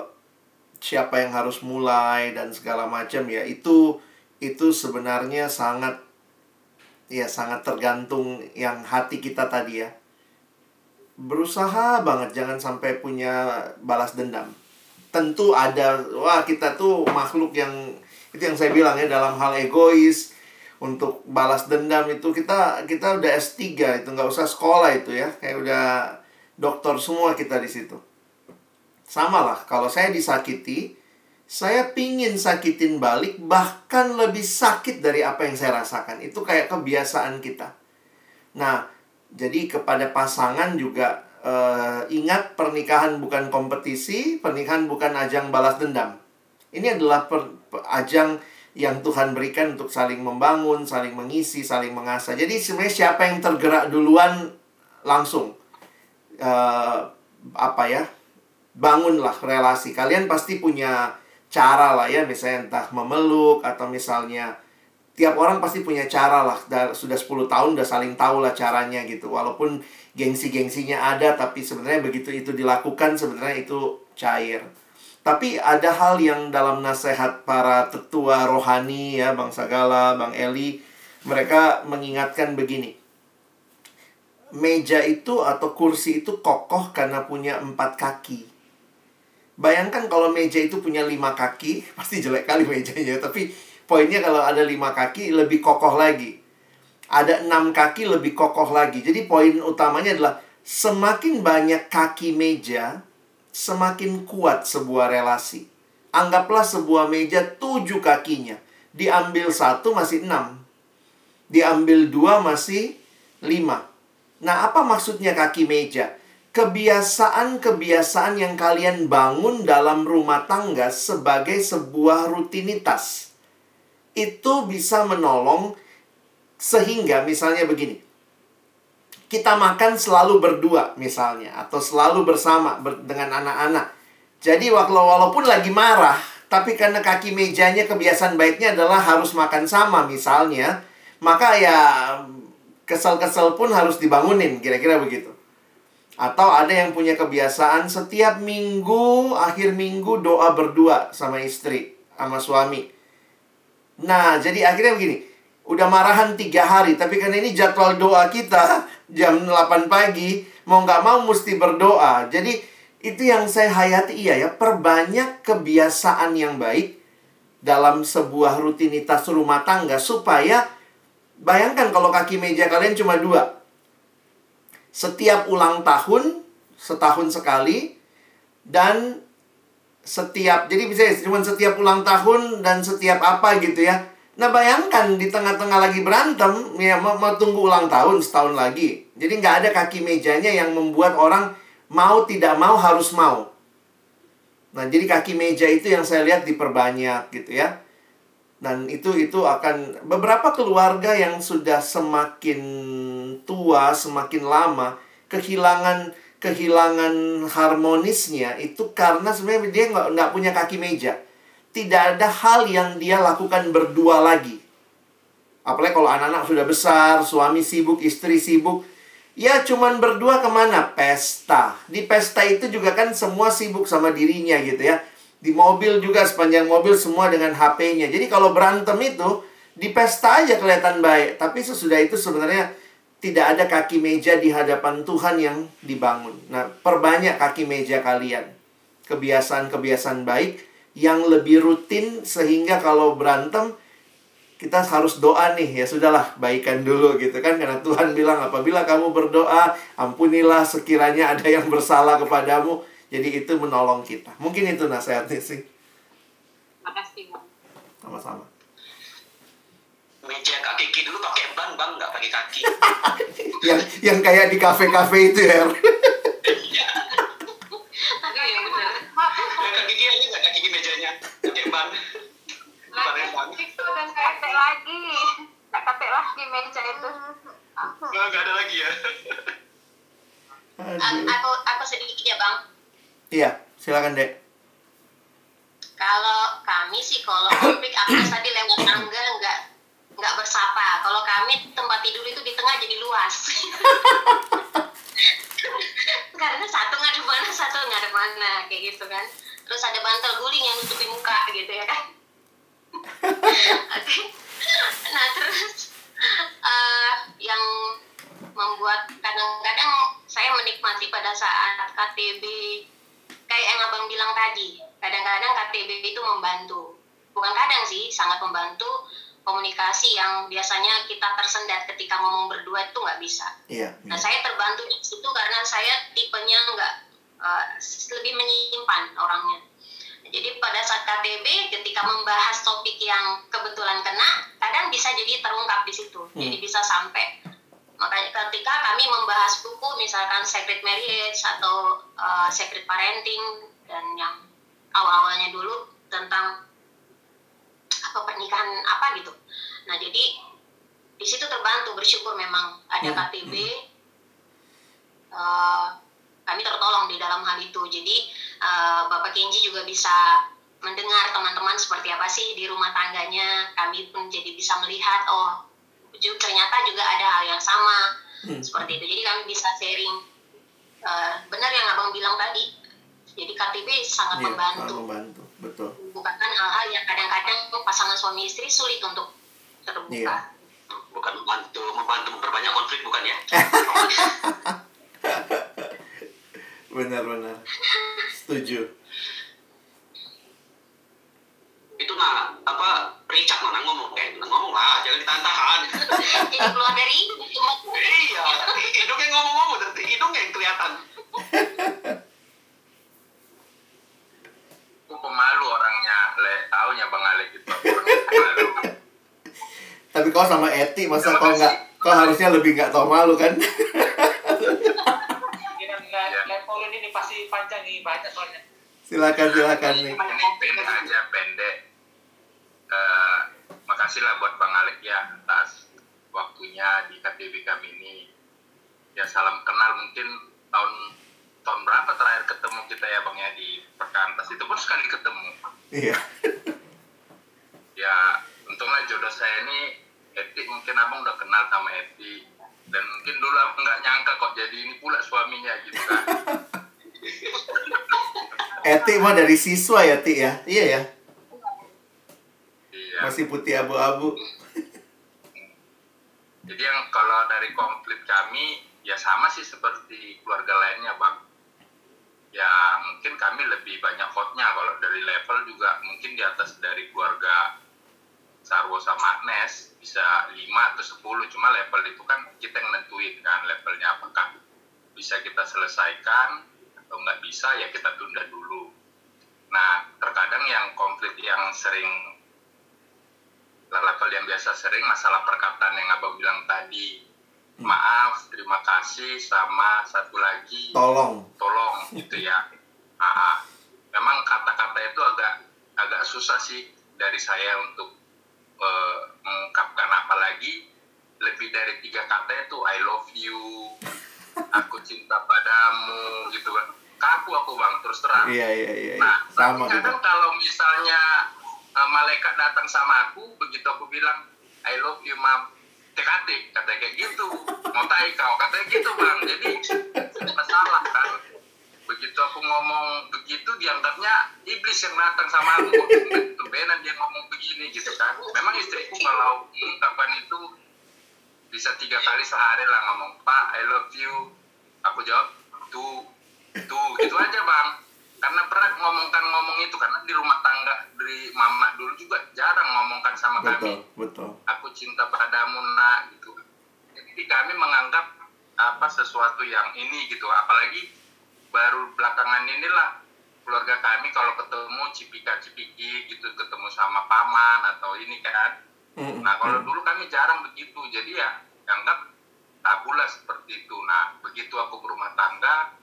siapa yang harus mulai dan segala macam ya. Itu itu sebenarnya sangat ya sangat tergantung yang hati kita tadi ya. Berusaha banget jangan sampai punya balas dendam. Tentu ada wah kita tuh makhluk yang itu yang saya bilang ya dalam hal egois untuk balas dendam itu kita kita udah S3 itu nggak usah sekolah itu ya. Kayak udah dokter semua kita di situ. Sama lah kalau saya disakiti saya pingin sakitin balik bahkan lebih sakit dari apa yang saya rasakan. Itu kayak kebiasaan kita. Nah jadi kepada pasangan juga eh, ingat pernikahan bukan kompetisi pernikahan bukan ajang balas dendam ini adalah per- per- ajang yang Tuhan berikan untuk saling membangun, saling mengisi, saling mengasah. Jadi sebenarnya siapa yang tergerak duluan langsung eh, apa ya? Bangunlah relasi. Kalian pasti punya cara lah ya, misalnya entah memeluk atau misalnya tiap orang pasti punya cara lah. Da- Sudah 10 tahun udah saling tahu lah caranya gitu. Walaupun gengsi-gengsinya ada tapi sebenarnya begitu itu dilakukan sebenarnya itu cair. Tapi ada hal yang dalam nasihat para tetua rohani ya, Bang Sagala, Bang Eli, mereka mengingatkan begini. Meja itu atau kursi itu kokoh karena punya empat kaki. Bayangkan kalau meja itu punya lima kaki, (laughs) pasti jelek kali mejanya. Tapi poinnya kalau ada lima kaki lebih kokoh lagi. Ada enam kaki lebih kokoh lagi. Jadi poin utamanya adalah semakin banyak kaki meja, semakin kuat sebuah relasi. Anggaplah sebuah meja tujuh kakinya. Diambil satu masih enam. Diambil dua masih lima. Nah, apa maksudnya kaki meja? Kebiasaan-kebiasaan yang kalian bangun dalam rumah tangga sebagai sebuah rutinitas. Itu bisa menolong sehingga misalnya begini. Kita makan selalu berdua misalnya atau selalu bersama ber dengan anak-anak. Jadi walaupun lagi marah, tapi karena kaki mejanya kebiasaan baiknya adalah harus makan sama misalnya, maka ya kesel-kesel pun harus dibangunin kira-kira begitu. Atau ada yang punya kebiasaan setiap minggu, akhir minggu doa berdua sama istri, sama suami. Nah, jadi akhirnya begini. Udah marahan tiga hari, tapi karena ini jadwal doa kita (laughs) jam 8 pagi, mau nggak mau mesti berdoa. Jadi itu yang saya hayati iya ya, perbanyak kebiasaan yang baik dalam sebuah rutinitas rumah tangga supaya bayangkan kalau kaki meja kalian cuma dua setiap ulang tahun setahun sekali dan setiap jadi bisa cuma setiap ulang tahun dan setiap apa gitu ya. Nah bayangkan di tengah-tengah lagi berantem ya mau, mau tunggu ulang tahun setahun lagi. Jadi nggak ada kaki mejanya yang membuat orang mau tidak mau harus mau. Nah jadi kaki meja itu yang saya lihat diperbanyak gitu ya. Dan itu itu akan beberapa keluarga yang sudah semakin tua, semakin lama kehilangan kehilangan harmonisnya itu karena sebenarnya dia nggak nggak punya kaki meja. Tidak ada hal yang dia lakukan berdua lagi. Apalagi kalau anak-anak sudah besar, suami sibuk, istri sibuk. Ya cuman berdua ke mana? Pesta. Di pesta itu juga kan semua sibuk sama dirinya gitu ya. Di mobil juga sepanjang mobil semua dengan HP-nya. Jadi kalau berantem itu di pesta aja kelihatan baik, tapi sesudah itu sebenarnya tidak ada kaki meja di hadapan Tuhan yang dibangun. Nah, perbanyak kaki meja kalian. Kebiasaan-kebiasaan baik yang lebih rutin sehingga kalau berantem kita harus doa nih ya sudahlah baikan dulu gitu kan karena Tuhan bilang apabila kamu berdoa ampunilah sekiranya ada yang bersalah kepadamu jadi itu menolong kita. Mungkin itu nasihatnya sih. Makasih. Sama-sama. Meja Kak Kiki dulu pakai ban, Bang, nggak pakai kaki. (laughs) yang yang kayak di kafe-kafe itu ya. Iya. Iya, benar. Kak Kiki aja nggak Kak Kiki mejanya pakai ban. Itu dan lagi nggak lagi meja itu Nggak ada lagi ya. Aku aku sedikit ya bang Iya, silakan Dek. kalau kami sih kalau konflik aku (clears throat) tadi lewat tangga nggak nggak bersapa. Kalau kami tempat tidur itu di tengah jadi luas. (laughs) Karena satu nggak ada mana satu nggak ada mana kayak gitu kan. Terus ada bantal guling yang nutupi muka gitu ya kan. (laughs) Oke. nah terus eh, yang membuat kadang-kadang saya menikmati pada saat KTB kayak yang abang bilang tadi kadang-kadang KTB itu membantu. Bukan kadang sih sangat membantu komunikasi yang biasanya kita tersendat ketika ngomong berdua itu nggak bisa Iya. Nah, saya terbantu di situ karena saya tipenya nggak eh, lebih menyimpan orangnya. Jadi pada saat KTB ketika membahas topik yang kebetulan kena, kadang bisa jadi terungkap di situ. Jadi bisa sampai makanya ketika kami membahas buku misalkan Secret Marriage atau eh, Secret Parenting dan yang awal-awalnya dulu tentang apa pernikahan apa gitu. Nah, jadi di situ terbantu bersyukur memang ada Hmm, KTB Eh, kami tertolong di dalam hal itu. Jadi eh, Bapak Kenji juga bisa mendengar teman-teman seperti apa sih di rumah tangganya. Kami pun jadi bisa melihat oh ternyata juga ada hal yang sama Hmm. seperti itu. Jadi kami bisa sharing. Eh, benar yang abang bilang tadi Jadi KTB sangat Iya, membantu. sangat membantu. Betul. Bukan hal-hal yang kadang-kadang pasangan suami istri sulit untuk terbuka. Iya. Bukan membantu, membantu memperbanyak konflik bukan ya? (laughs) Benar-benar. Setuju. Itu nah apa Richard mana ngomong eh ngomong lah jangan ditahan-tahan. (laughs) Jadi keluar dari cuma iya, hidungnya ngomong-ngomong hidungnya yang kelihatan. (laughs) Aku pemalu orangnya, le taunya Bang Alek itu. aku orang pemalu. Tapi kau sama Eti masa kau nggak kau harusnya lebih nggak tahu malu kan? Iya. level ini pasti panjang nih banyak soalnya. silakan silakan nih. Ini pendek aja pendek. Eh, makasih lah buat Bang Alek ya atas waktunya di KTB kami ini. Ya salam kenal mungkin tahun tahun berapa terakhir ketemu kita ya Bang ya di Perkantas itu pun sekali ketemu. Iya. (laughs) ya untunglah jodoh saya ini Eti mungkin abang udah kenal sama Eti dan mungkin dulu abang nggak nyangka kok jadi ini pula suaminya gitu kan (laughs) Eti mah dari siswa ya Ti ya? Iya ya. iya Masih putih abu-abu. jadi yang kalau dari konflik kami ya sama sih seperti keluarga lainnya bang ya mungkin kami lebih banyak hotnya. Kalau dari level juga mungkin di atas dari keluarga Sarwo sama Agnes bisa 5 atau 10 cuma level itu kan kita yang nentuin kan levelnya apakah bisa kita selesaikan atau nggak bisa ya kita tunda dulu. Nah terkadang yang konflik yang sering level yang biasa sering masalah perkataan yang abang bilang tadi maaf terima kasih sama satu lagi Tolong. tolong gitu ya Ah, memang kata-kata itu agak agak susah sih dari saya untuk eh, mengungkapkan apalagi lebih dari tiga kata itu I love you (laughs) aku cinta padamu gitu kan kaku aku bang terus terang Iya iya iya. iya. Nah, Sama kadang kalau misalnya uh, malaikat datang sama aku, begitu aku bilang, I love you, mam. TKT, katanya kayak gitu. Mau tai kau, katanya gitu, bang. Jadi, masalah kan. Begitu aku ngomong begitu, dianggapnya iblis yang datang sama aku. Tumbenan dia ngomong begini, gitu kan. Memang istriku kalau mengungkapkan itu, bisa tiga kali sehari lah ngomong, Pak, I love you. Aku jawab, tuh, tuh, gitu aja, bang karena pernah ngomongkan ngomong itu karena di rumah tangga dari mama dulu juga jarang ngomongkan sama kami. Betul betul. aku cinta padamu nak gitu. Jadi di kami menganggap apa sesuatu yang ini gitu. Apalagi baru belakangan inilah keluarga kami kalau ketemu cipika cipiki gitu. Ketemu sama paman atau ini kan. Nah kalau dulu kami jarang begitu, jadi ya anggap tabu lah seperti itu. Nah begitu aku berumah tangga,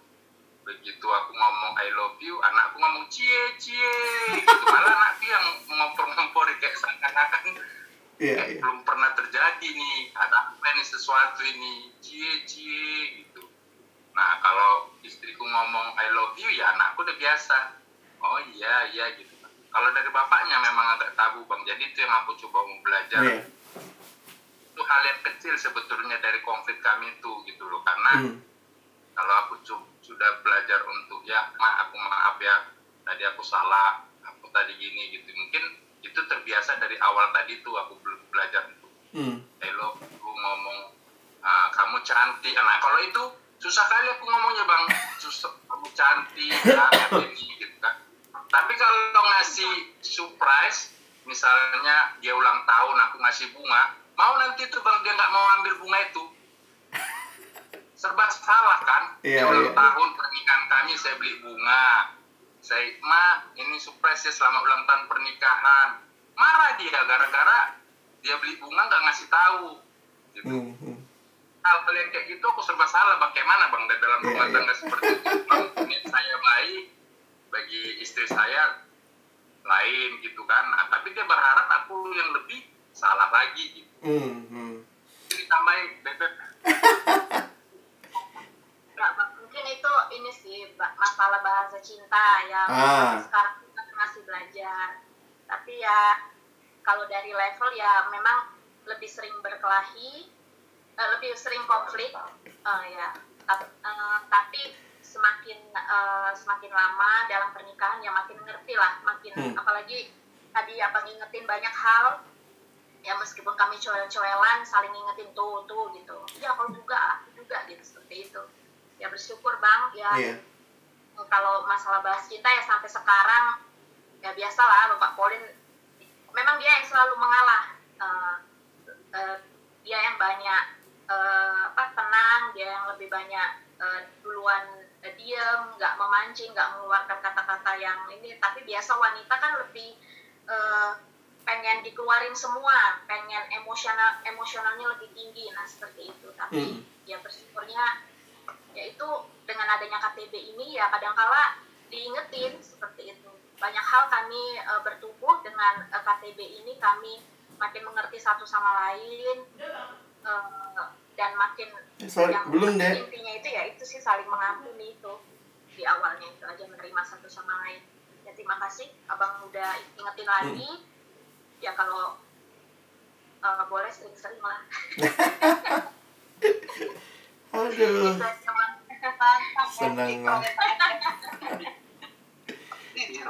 begitu aku ngomong I love you, anakku ngomong cie cie, gitu. malah anakku yang ngompor-ngompori kayak seakan-akan Iya kayak iya. belum pernah terjadi nih, ada apa nih sesuatu ini, cie cie gitu. Nah kalau istriku ngomong I love you ya anakku udah biasa, oh iya iya gitu. Kalau dari bapaknya memang agak tabu bang, jadi itu yang aku coba mau belajar Iya. itu hal yang kecil sebetulnya dari konflik kami itu gitu loh karena Hmm. kalau aku cu- sudah belajar untuk ya ma aku maaf ya tadi aku salah aku tadi gini gitu. Mungkin itu terbiasa dari awal tadi tuh aku belum belajar untuk Hmm. hello aku ngomong "Ah, kamu cantik. Nah kalau itu susah kali aku ngomongnya bang. Susah kamu cantik banget ini gitu kan. Tapi kalau ngasih surprise misalnya dia ulang tahun aku ngasih bunga mau nanti tuh bang dia nggak mau ambil bunga itu serba salah kan Iya, dia ulang iya. tahun pernikahan kami saya beli bunga saya ma ini surprise ya selamat ulang tahun pernikahan marah dia gara-gara dia beli bunga nggak ngasih tahu gitu Hmm. hmm. hal-hal yang kayak gitu aku serba salah bagaimana bang di dalam Iya, rumah iya. tangga seperti itu Bang, ini saya baik bagi istri saya lain gitu kan nah, tapi dia berharap aku yang lebih salah lagi gitu Hmm. hmm. jadi tambahin bebek (laughs) Bang. mungkin itu ini sih masalah bahasa cinta yang Ah. sekarang kita masih belajar tapi ya kalau dari level ya memang lebih sering berkelahi eh, lebih sering konflik eh, ya eh, tapi semakin eh, semakin lama dalam pernikahan ya makin ngerti lah makin Hmm. apalagi tadi abang ingetin banyak hal ya meskipun kami coel-coelan saling ingetin tuh tuh gitu ya kalau juga aku juga gitu seperti itu ya bersyukur bang ya Iya. kalau masalah bahas cinta ya sampai sekarang ya biasalah Bapak Polin memang dia yang selalu mengalah Eh, eh, dia yang banyak eh, apa tenang dia yang lebih banyak eh, duluan eh, diem nggak memancing nggak mengeluarkan kata-kata yang ini tapi biasa wanita kan lebih eh, pengen dikeluarin semua pengen emosional emosionalnya lebih tinggi nah seperti itu tapi Mm. ya bersyukurnya yaitu dengan adanya KTB ini ya kadangkala diingetin seperti itu. Banyak hal kami e, bertumbuh dengan e, KTB ini kami makin mengerti satu sama lain e, dan makin Sorry, belum deh. intinya itu ya itu sih saling mengampuni itu. Di awalnya itu aja menerima satu sama lain. Ya terima kasih. Abang udah ingetin lagi. Ya kalau e, boleh sering-sering lah. (laughs) Aduh. Bang. Senang lah. Iya.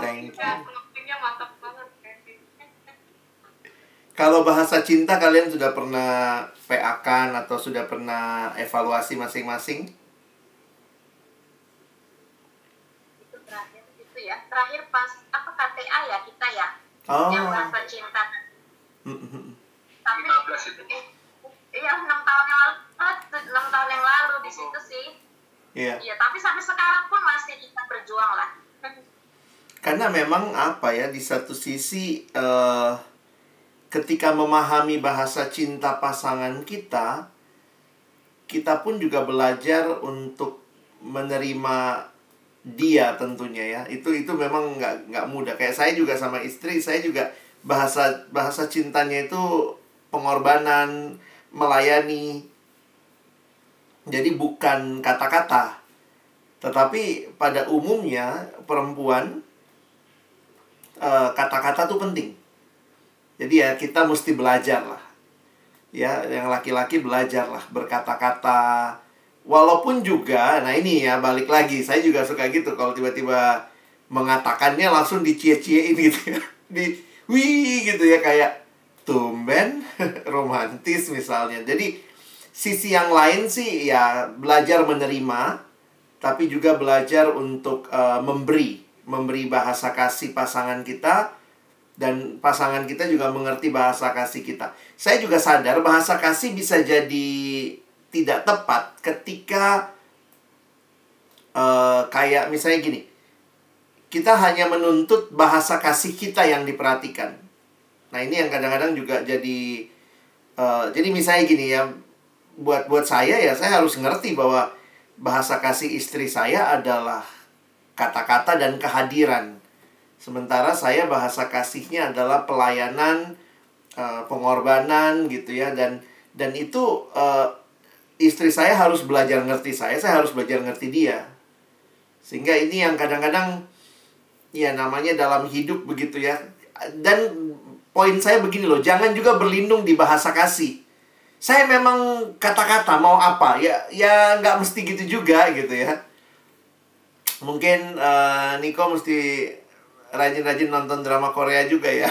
Thank you. mantap banget Kevin. Kalau bahasa cinta kalian sudah pernah PA-kan atau sudah pernah evaluasi masing-masing? itu terakhir itu ya terakhir pas apa KTA ya kita ya Oh. yang bahasa cinta Mm-mm. tapi 15 itu. eh, iya enam tahun yang lalu enam tahun yang lalu di situ sih Iya. iya tapi sampai sekarang pun masih kita berjuang lah (laughs) Karena memang apa ya di satu sisi eh, ketika memahami bahasa cinta pasangan kita, kita pun juga belajar untuk menerima dia tentunya ya. Itu itu memang nggak nggak mudah. Kayak saya juga sama istri, saya juga bahasa bahasa cintanya itu pengorbanan, melayani. Jadi bukan kata-kata. Tetapi pada umumnya perempuan eh, kata-kata tuh penting. Jadi ya kita mesti belajar lah. Ya, yang laki-laki belajar lah berkata-kata. Walaupun juga, nah ini ya balik lagi, saya juga suka gitu kalau tiba-tiba mengatakannya langsung dicie-ciein gitu ya. (laughs) Di wih gitu ya kayak tumben (laughs) romantis misalnya. Jadi sisi yang lain sih ya belajar menerima tapi juga belajar untuk eh, memberi, memberi bahasa kasih pasangan kita dan pasangan kita juga mengerti bahasa kasih kita. Saya juga sadar bahasa kasih bisa jadi tidak tepat ketika eh, kayak misalnya gini. Kita hanya menuntut bahasa kasih kita yang diperhatikan. Nah, ini yang kadang-kadang juga jadi eh, jadi misalnya gini ya buat buat saya ya saya harus ngerti bahwa bahasa kasih istri saya adalah kata-kata dan kehadiran. Sementara saya bahasa kasihnya adalah pelayanan, eh, pengorbanan gitu ya dan dan itu eh, istri saya harus belajar ngerti saya, saya harus belajar ngerti dia. Sehingga ini yang kadang-kadang ya namanya dalam hidup begitu ya. Dan poin saya begini loh, jangan juga berlindung di bahasa kasih saya memang kata-kata mau apa ya ya nggak mesti gitu juga gitu ya. Mungkin eh, Niko mesti rajin-rajin nonton drama Korea juga ya.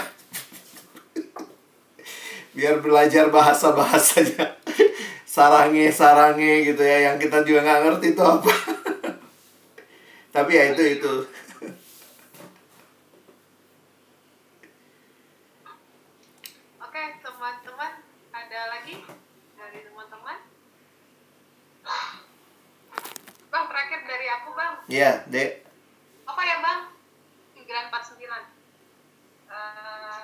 (laughs) Biar belajar bahasa bahasanya sarange sarange gitu ya yang kita juga nggak ngerti itu apa. (laughs) Tapi ya itu itu Oke, teman-teman, ada lagi dari teman-teman? Bang, terakhir dari aku, Bang. ya dek Apa ya, Bang? 949. Eh,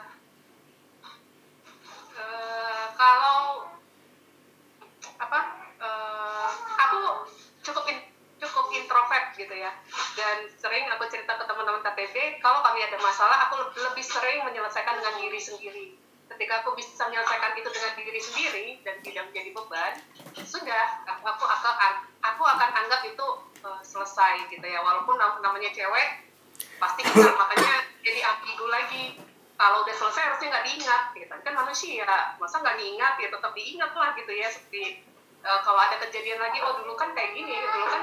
eh, kalau apa? eh, aku cukup in- cukup introvert gitu ya. Dan sering aku cerita ke teman-teman KTB, kalau kami ada masalah, aku lebih, lebih sering menyelesaikan dengan diri sendiri. Ketika aku bisa menyelesaikan itu dengan diri sendiri dan tidak menjadi beban, sudah aku aku akan aku akan anggap itu eh, selesai gitu ya. Walaupun nam- namanya cewek, pasti kita makanya jadi ambigu lagi kalau udah selesai harusnya nggak diingat gitu kan manusia masa nggak diingat ya? Tetap diingat lah gitu ya seperti eh, kalau ada kejadian lagi oh dulu kan kayak gini dulu kan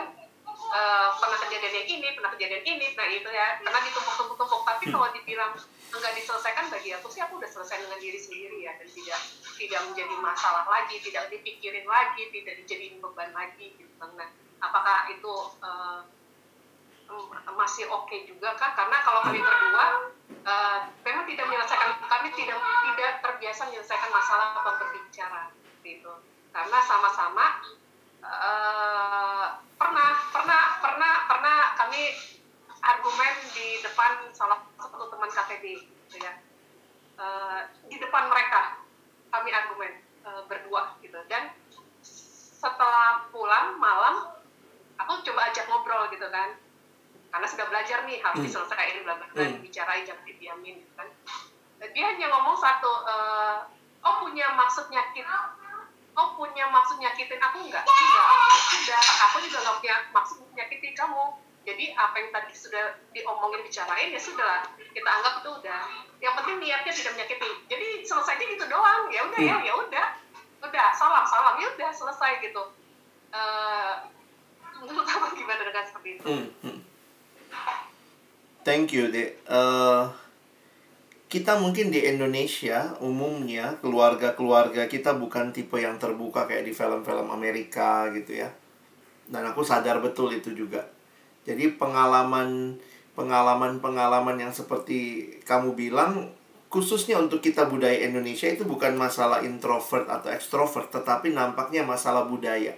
eh, pernah kejadian yang ini pernah kejadian ini nah itu ya. Karena ditumpuk-tumpuk-tumpuk. Tapi kalau dibilang enggak diselesaikan bagi aku sih aku udah selesai dengan diri sendiri ya dan tidak tidak menjadi masalah lagi tidak dipikirin lagi tidak dijadiin beban lagi gitu. Nah apakah itu em, masih oke juga kah? Karena kalau kami berdua eh, memang tidak menyelesaikan kami tidak tidak terbiasa menyelesaikan masalah atau berbicara gitu. Karena sama-sama eh, pernah pernah pernah pernah kami argumen di depan salah satu teman KTB gitu ya. Eh, di depan mereka kami argumen eh, berdua gitu. Dan setelah pulang malam aku coba ajak ngobrol gitu kan karena sudah belajar nih harus Hmm. diselesaikan bla bla bla Hmm. dibicarain jangan didiamin gitu kan. Dan dia hanya ngomong satu eh, oh punya maksud nyakit oh punya maksud nyakitin aku enggak? Enggak sudah aku juga nggak punya maksud nyakitin kamu. Jadi apa yang tadi sudah diomongin bicarain ya sudah. Kita anggap itu udah. Yang penting niatnya tidak menyakiti. Jadi selesainya gitu doang. Ya udah ya Hmm. ya udah. Udah salam salam. Ya udah selesai gitu. Eh, menurut apa gimana dengan seperti itu? Hmm, hmm. Thank you, Dek. Eh, kita mungkin di Indonesia umumnya keluarga-keluarga kita bukan tipe yang terbuka kayak di film-film Amerika gitu ya. Dan aku sadar betul itu juga. Jadi pengalaman pengalaman-pengalaman yang seperti kamu bilang khususnya untuk kita budaya Indonesia itu bukan masalah introvert atau ekstrovert tetapi nampaknya masalah budaya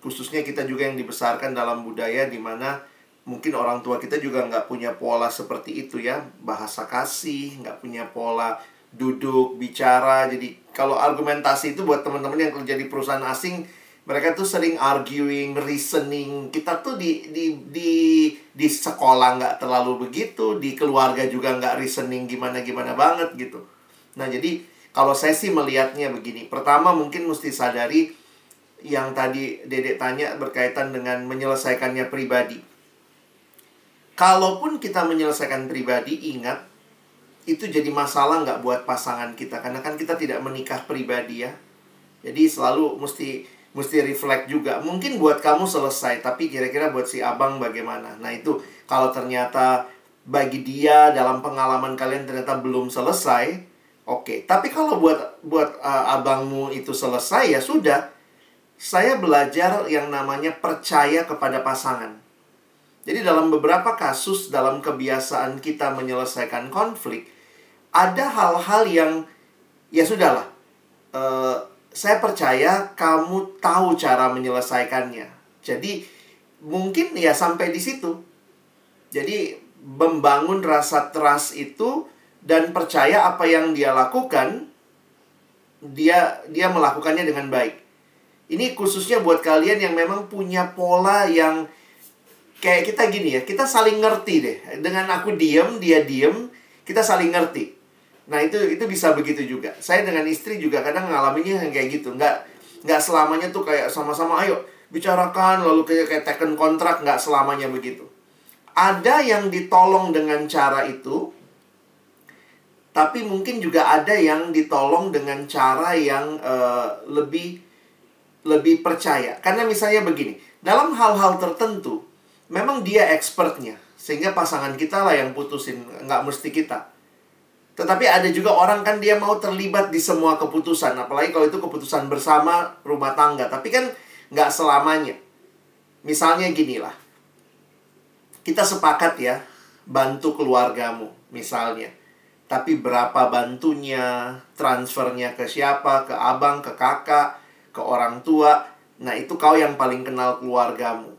khususnya kita juga yang dibesarkan dalam budaya di mana mungkin orang tua kita juga nggak punya pola seperti itu ya. Bahasa kasih nggak punya pola duduk bicara. Jadi kalau argumentasi itu buat teman-teman yang kerja di perusahaan asing mereka tuh sering arguing reasoning. Kita tuh di di di di sekolah nggak terlalu begitu di keluarga juga nggak reasoning gimana gimana banget gitu. Nah jadi kalau saya sih melihatnya begini. Pertama mungkin mesti sadari yang tadi Dedek tanya berkaitan dengan menyelesaikannya pribadi. Kalaupun kita menyelesaikan pribadi, ingat itu jadi masalah nggak buat pasangan kita karena kan kita tidak menikah pribadi ya. Jadi selalu mesti mesti reflect juga. Mungkin buat kamu selesai, tapi kira-kira buat si abang bagaimana? Nah itu kalau ternyata bagi dia dalam pengalaman kalian ternyata belum selesai, oke. Tapi kalau buat buat uh, abangmu itu selesai ya sudah. Saya belajar yang namanya percaya kepada pasangan. Jadi dalam beberapa kasus dalam kebiasaan kita menyelesaikan konflik, ada hal-hal yang ya sudahlah. Eh, saya percaya kamu tahu cara menyelesaikannya. Jadi mungkin ya sampai di situ. Jadi membangun rasa trust itu dan percaya apa yang dia lakukan dia dia melakukannya dengan baik. Ini khususnya buat kalian yang memang punya pola yang kayak kita gini ya, kita saling ngerti deh. Dengan aku diem, dia diem, kita saling ngerti. Nah itu itu bisa begitu juga. Saya dengan istri juga kadang ngalaminnya kayak gitu. Nggak nggak selamanya tuh kayak sama-sama ayo bicarakan lalu kayak kayak teken kontrak nggak selamanya begitu. Ada yang ditolong dengan cara itu, tapi mungkin juga ada yang ditolong dengan cara yang eh, lebih lebih percaya. Karena misalnya begini, dalam hal-hal tertentu, memang dia expertnya. Sehingga pasangan kita lah yang putusin, nggak mesti kita. Tetapi ada juga orang kan dia mau terlibat di semua keputusan. Apalagi kalau itu keputusan bersama rumah tangga. Tapi kan nggak selamanya. Misalnya gini lah. Kita sepakat ya, bantu keluargamu misalnya. Tapi berapa bantunya, transfernya ke siapa, ke abang, ke kakak, ke orang tua. Nah, itu kau yang paling kenal keluargamu.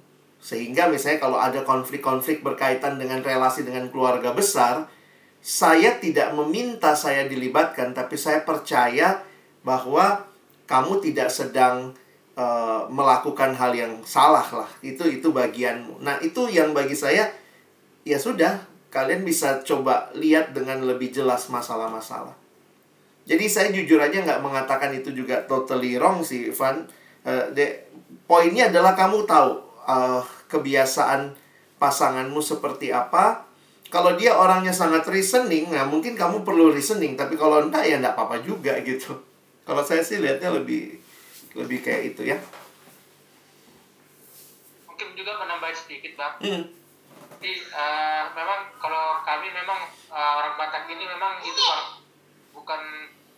Sehingga misalnya kalau ada konflik-konflik berkaitan dengan relasi dengan keluarga besar, saya tidak meminta saya dilibatkan, tapi saya percaya bahwa kamu tidak sedang uh, melakukan hal yang salah lah. Itu itu bagianmu. Nah, itu yang bagi saya ya sudah, kalian bisa coba lihat dengan lebih jelas masalah-masalah. Jadi saya jujur aja nggak mengatakan itu juga totally wrong sih, Van. Uh, de, poinnya adalah kamu tahu uh, kebiasaan pasanganmu seperti apa. Kalau dia orangnya sangat reasoning, nah mungkin kamu perlu reasoning. Tapi kalau enggak ya enggak apa-apa juga (laughs) gitu. Kalau saya sih lihatnya lebih lebih kayak itu ya. mungkin juga menambah sedikit bang Hmm. jadi eh, memang kalau kami memang eh, orang Batak ini memang itu bang bukan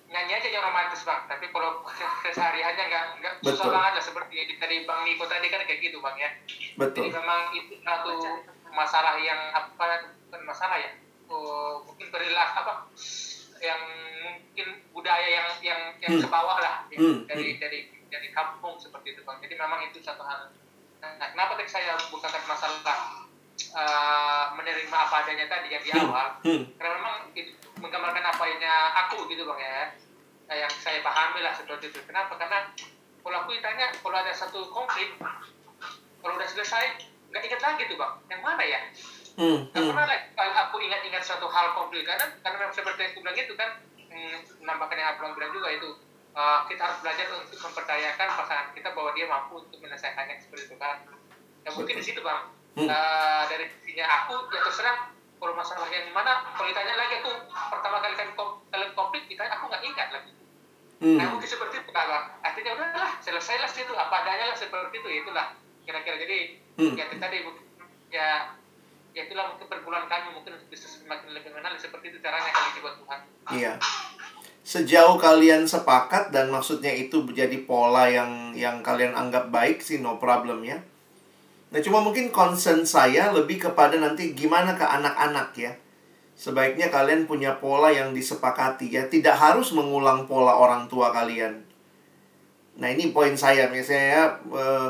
nyanyi aja yang romantis bang. Tapi kalau (laughs) kesehariannya nggak nggak susah Betul. banget lah. Seperti yang tadi bang Niko tadi kan kayak gitu bang ya. Betul. jadi memang itu satu masalah yang apa bukan masalah ya. Oh, mungkin perilaku apa yang mungkin budaya yang yang yang Hmm. ke bawah lah. Ya, Hmm, dari dari dari kampung seperti itu bang. Jadi memang itu satu hal. Nah kenapa tadi saya bukakan masalah eh, menerima apa adanya tadi yang di Hmm. awal Hmm. karena memang itu menggambarkan apa yang aku gitu bang ya Nah, yang saya pahami lah seperti itu kenapa karena kalau aku ditanya kalau ada satu konflik kalau udah selesai nggak ingat lagi tuh bang yang mana ya Hmm. nggak Hmm. pernah aku ingat-ingat suatu hal konflik karena karena memang seperti yang aku bilang itu kan hmm, menambahkan yang aku bilang juga itu eh, kita harus belajar untuk mempercayakan pasangan kita bahwa dia mampu untuk menyelesaikannya seperti itu kan ya mungkin di situ bang Hmm. Eh, dari sisinya aku ya terserah kalau masalah yang mana kalau ditanya lagi aku pertama kali kan kalian konflik ditanya aku nggak ingat lagi Hmm. nah mungkin seperti itu kan artinya udahlah selesailah situ apa adanya lah seperti itu ya itulah kira-kira jadi Hmm. ya tadi mungkin ya ya itulah mungkin pergumulan kami mungkin bisa semakin lebih mengenal seperti itu caranya kali dibuat Tuhan Iya. Sejauh kalian sepakat dan maksudnya itu menjadi pola yang yang kalian anggap baik sih no problem ya. Nah, cuma mungkin concern saya lebih kepada nanti gimana ke anak-anak ya. Sebaiknya kalian punya pola yang disepakati ya, tidak harus mengulang pola orang tua kalian. Nah, ini poin saya misalnya eh,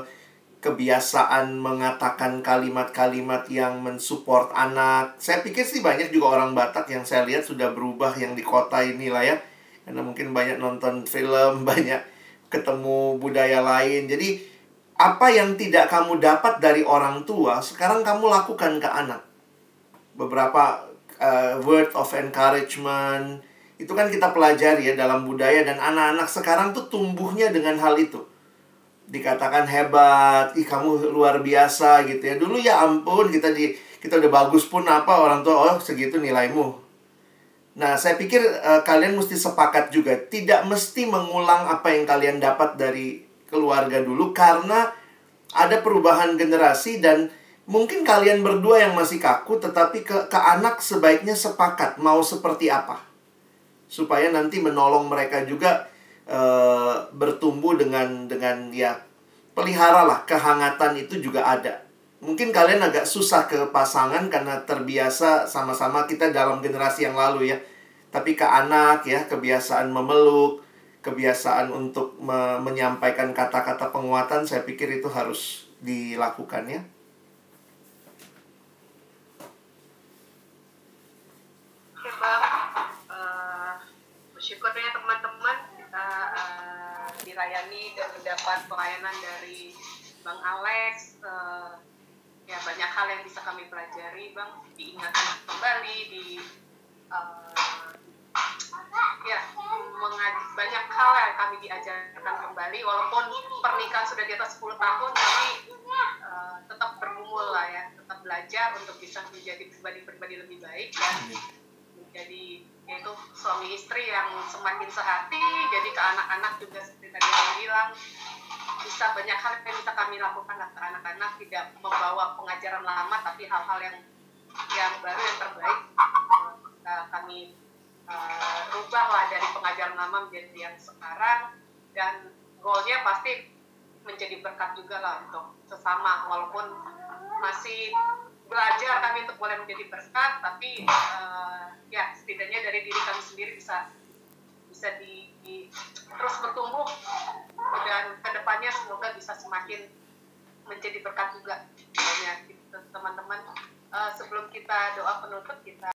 kebiasaan mengatakan kalimat-kalimat yang mensupport anak. Saya pikir sih banyak juga orang Batak yang saya lihat sudah berubah yang di kota inilah ya. Karena mungkin banyak nonton film, (laughs) banyak ketemu budaya lain. Jadi apa yang tidak kamu dapat dari orang tua, sekarang kamu lakukan ke anak. Beberapa uh, word of encouragement itu kan kita pelajari ya dalam budaya dan anak-anak sekarang tuh tumbuhnya dengan hal itu dikatakan hebat, ih kamu luar biasa gitu ya. Dulu ya ampun kita di kita udah bagus pun apa orang tua oh segitu nilaimu. Nah, saya pikir eh, kalian mesti sepakat juga tidak mesti mengulang apa yang kalian dapat dari keluarga dulu karena ada perubahan generasi dan mungkin kalian berdua yang masih kaku tetapi ke ke anak sebaiknya sepakat mau seperti apa. Supaya nanti menolong mereka juga eh, bertumbuh dengan dengan ya peliharalah kehangatan itu juga ada. Mungkin kalian agak susah ke pasangan karena terbiasa sama-sama kita dalam generasi yang lalu ya. Tapi ke anak ya kebiasaan memeluk, kebiasaan untuk me- menyampaikan kata-kata penguatan saya pikir itu harus dilakukan ya. Oke Eh, bersyukurnya teman-teman kita eh, dilayani dan mendapat pelayanan dari Bang Alex. Eh, ya banyak hal yang bisa kami pelajari bang, diingatkan kembali di eh, ya mengaj- banyak hal yang kami diajarkan kembali walaupun pernikahan sudah di atas 10 tahun tapi eh, tetap bergumul lah ya tetap belajar untuk bisa menjadi pribadi-pribadi lebih baik dan menjadi yaitu suami istri yang semakin sehati jadi ke anak-anak juga seperti tadi yang bilang bisa banyak hal yang bisa kami lakukan ke anak-anak tidak membawa pengajaran lama tapi hal-hal yang yang baru yang terbaik bisa kami eh, rubah lah dari pengajaran lama menjadi yang sekarang dan goalnya pasti menjadi berkat juga lah untuk sesama walaupun masih belajar kami untuk boleh menjadi berkat tapi eh, ya setidaknya dari diri kami sendiri bisa bisa di, di- terus bertumbuh dan ke depannya semoga bisa semakin menjadi berkat juga. Banyak gitu, teman-teman. Eh, sebelum kita doa penutup kita